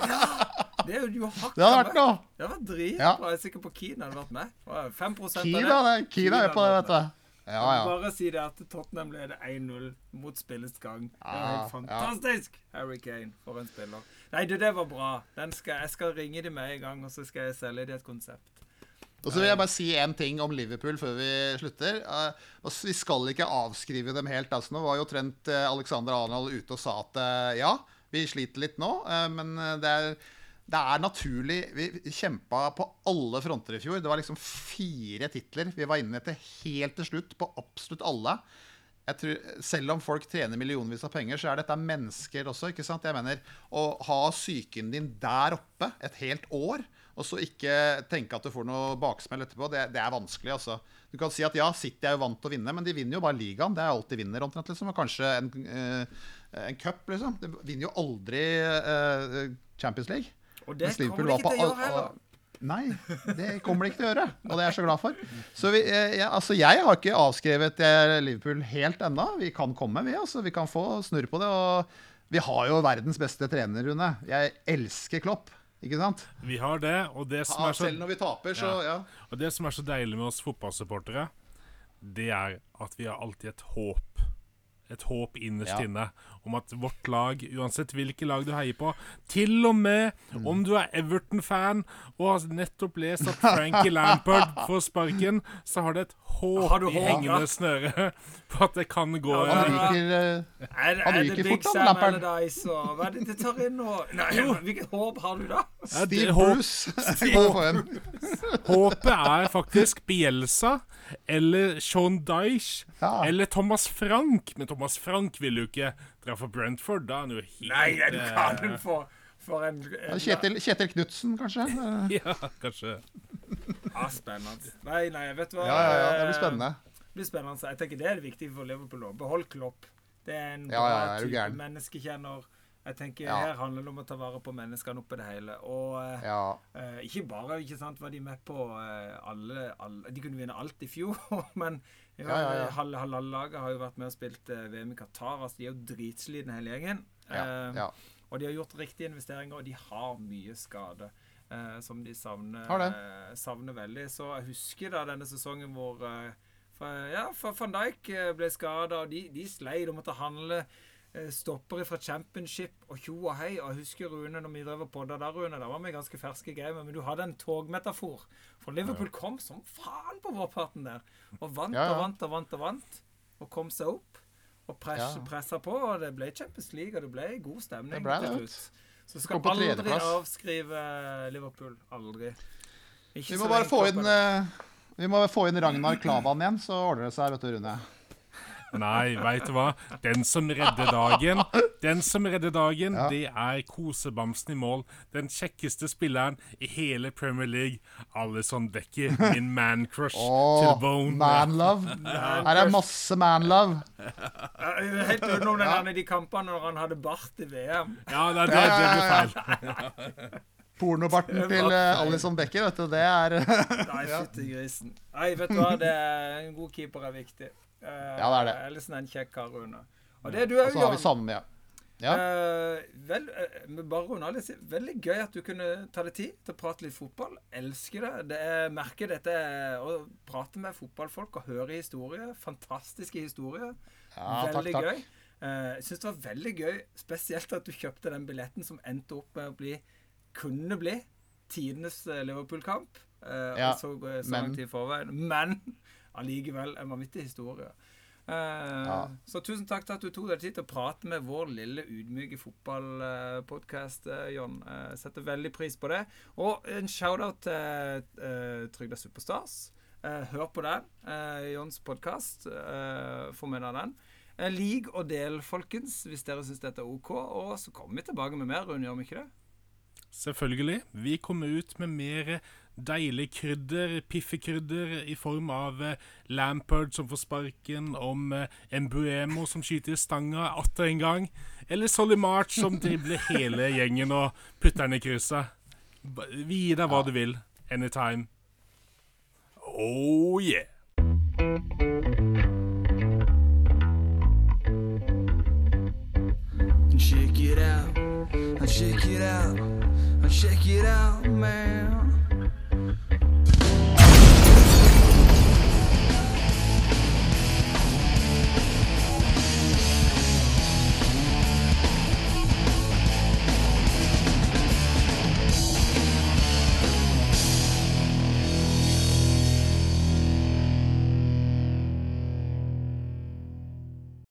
Det er jo jo hakka Det hadde vært noe. Det var dritbra. Ja. Jeg er sikker på Keane hadde vært med. Det var 5 av Keane er- Keane er på det, vet du. Ja, ja. Bare si det at Tottenham leder 1-0 mot spillets gang. Det Ja, helt fantastisk! Harry Kane, for en spiller. Nei, du, det var bra. Den skal, jeg skal ringe dem med en gang, og så skal jeg selge dem et konsept. Og så vil jeg bare si en ting om Liverpool før vi slutter. Eh, og Vi skal ikke avskrive dem helt. Altså, nå var jo Trent eh, Alexander Arnold ute og sa at eh, ja, vi sliter litt nå, eh, men eh, det er, det er naturlig. Vi kjempa på alle fronter i fjor. Det var liksom fire titler. Vi var inne til helt til slutt på absolutt alle. Jeg tror, selv om folk tjener millionvis av penger, så er dette mennesker også. ikke sant? Jeg mener, Å ha psyken din der oppe et helt år, og så ikke tenke at du får noe baksmell etterpå, det, det er vanskelig. altså. Du kan si at ja, City er jo vant til å vinne, men de vinner jo bare ligaen. Det er alt de vinner, omtrent. liksom, Og kanskje en, eh, en cup, liksom. De vinner jo aldri eh, Champions League. Og det kommer de ikke til å gjøre heller. Nei, det kommer de ikke til å gjøre. Og det er jeg så glad for. Så vi, jeg, altså jeg har ikke avskrevet eh, Liverpool helt ennå. Vi kan komme, vi. altså. Vi kan få snurr på det. Og vi har jo verdens beste trener, Rune. Jeg elsker Klopp. Ikke sant? Vi har det, og det som Ja, er så selv når vi taper, så ja. Og det som er så deilig med oss fotballsupportere, det er at vi har alltid et håp. Et håp innerst Ja. inne om at vårt lag, uansett hvilke lag du heier på, til og med Mm. om du er Everton-fan og har nettopp lest at (laughs) Frankie Lampard får sparken, så har det et håp, i hengende snøre på at det kan gå Ja, Han ryker eh, Er, er fort, da, Lampard. Hva er det det tar inn nå? Nei, hvilket håp har du da? Steve håp- Bruce. (laughs) (laughs) Håpet er faktisk Bielsa eller Sean Dyche Ja. eller Thomas Frank. Men Thomas Frank vil jo ikke dra for Brentford. Da er han jo helt Nei, du kan eh, jo få for en, en Kjetil, Kjetil Knutsen, kanskje? Eh, (laughs) Ja, kanskje. Ja, spennende. Nei, nei, vet du hva? Ja, ja, ja, det blir spennende. Det blir spennende. Jeg tenker Det er det viktige for Liverpool. Behold Klopp. Det er en Ja, bra ja, ja, type gæren? menneskekjenner. Jeg tenker Ja. Her handler det om å ta vare på menneskene oppi det hele. Og eh, Ja. uh, ikke bare ikke sant, var de med på uh, alle, alle De kunne vinne alt i fjor, (laughs) men ja, Ja, ja, ja. halve halve laget har jo vært med og spilt uh, VM i Qatar. altså De er jo dritslitne hele gjengen. Og de har gjort riktige investeringer, og de har mye skade. Som de savner, savner veldig. Så jeg husker da denne sesongen hvor for, ja, for Van Dijk ble skada, og de, de sleit og måtte handle stoppere fra championship og tjo og hei. Og jeg husker Rune, når vi drev og podda der, Rune, da var vi ganske ferske gamet, men du hadde en togmetafor. For Liverpool kom som faen på vårparten der. Og vant Ja, ja. og vant og vant og vant. Og kom seg opp. Og press, Ja. pressa på, og det ble Champions League, og det ble god stemning ble til slutt. Så skal aldri avskrive Liverpool. Aldri. Ikke Vi må bare få inn eh, Vi må få inn Ragnar Klavan igjen, så ordner det seg, vet du, Rune. Nei, veit du hva? Den som redder dagen, Den som redder dagen, Ja. det er kosebamsen i mål. Den kjekkeste spilleren i hele Premier League. Alison Becker, min man-crush til Åh, bone. manlove. (laughs) Her er masse manlove. Helt utenom den ene de kampene når han hadde bart i VM. Ja, det, det, det blir feil. Pornobarten til uh, Alison Becker, vet du, det er (laughs) Nei, fytti grisen. Nei, vet du hva, det er en god keeper er viktig. Uh, Ja, det er det. Ellison er en kjekk kar, Rune. Og det er du Og så har vi sammen, ja. Ja. Eh, vel, eh, bare runde av litt. Veldig gøy at du kunne ta deg tid til å prate litt fotball. Elsker det. det er, merker dette å prate med fotballfolk og høre historier. Fantastiske historier. Ja, veldig takk. gøy. Jeg Jeg syns det var veldig gøy, spesielt at du kjøpte den billetten som endte opp med å bli kunne bli tidenes Liverpool-kamp. Uh, Ja, og så, så men-. Men allikevel en vanvittig historie. Eh, Ja. Så tusen takk til at du tok deg tid til å prate med vår lille ydmyke fotballpodkast, John. Eh, setter veldig pris på det. Og en shout-out til uh, Trygda Superstars. Eh, hør på den. Uh, Johns podkast. Uh, Få med deg den. Eh, lik og del, folkens, hvis dere syns dette er OK. Og så kommer vi tilbake med mer, Rune, gjør vi ikke det? Selvfølgelig. Vi kommer ut med mer deilig krydder, piffekrydder, i form av eh, Lampard som får sparken, om eh, Embuemo som skyter i stanga atter en gang, eller Solly March som (laughs) dribler hele gjengen og putter den i krysset. Vi gir deg hva du vil. Anytime. Oh yeah! Check it out, check it out, check it out, man.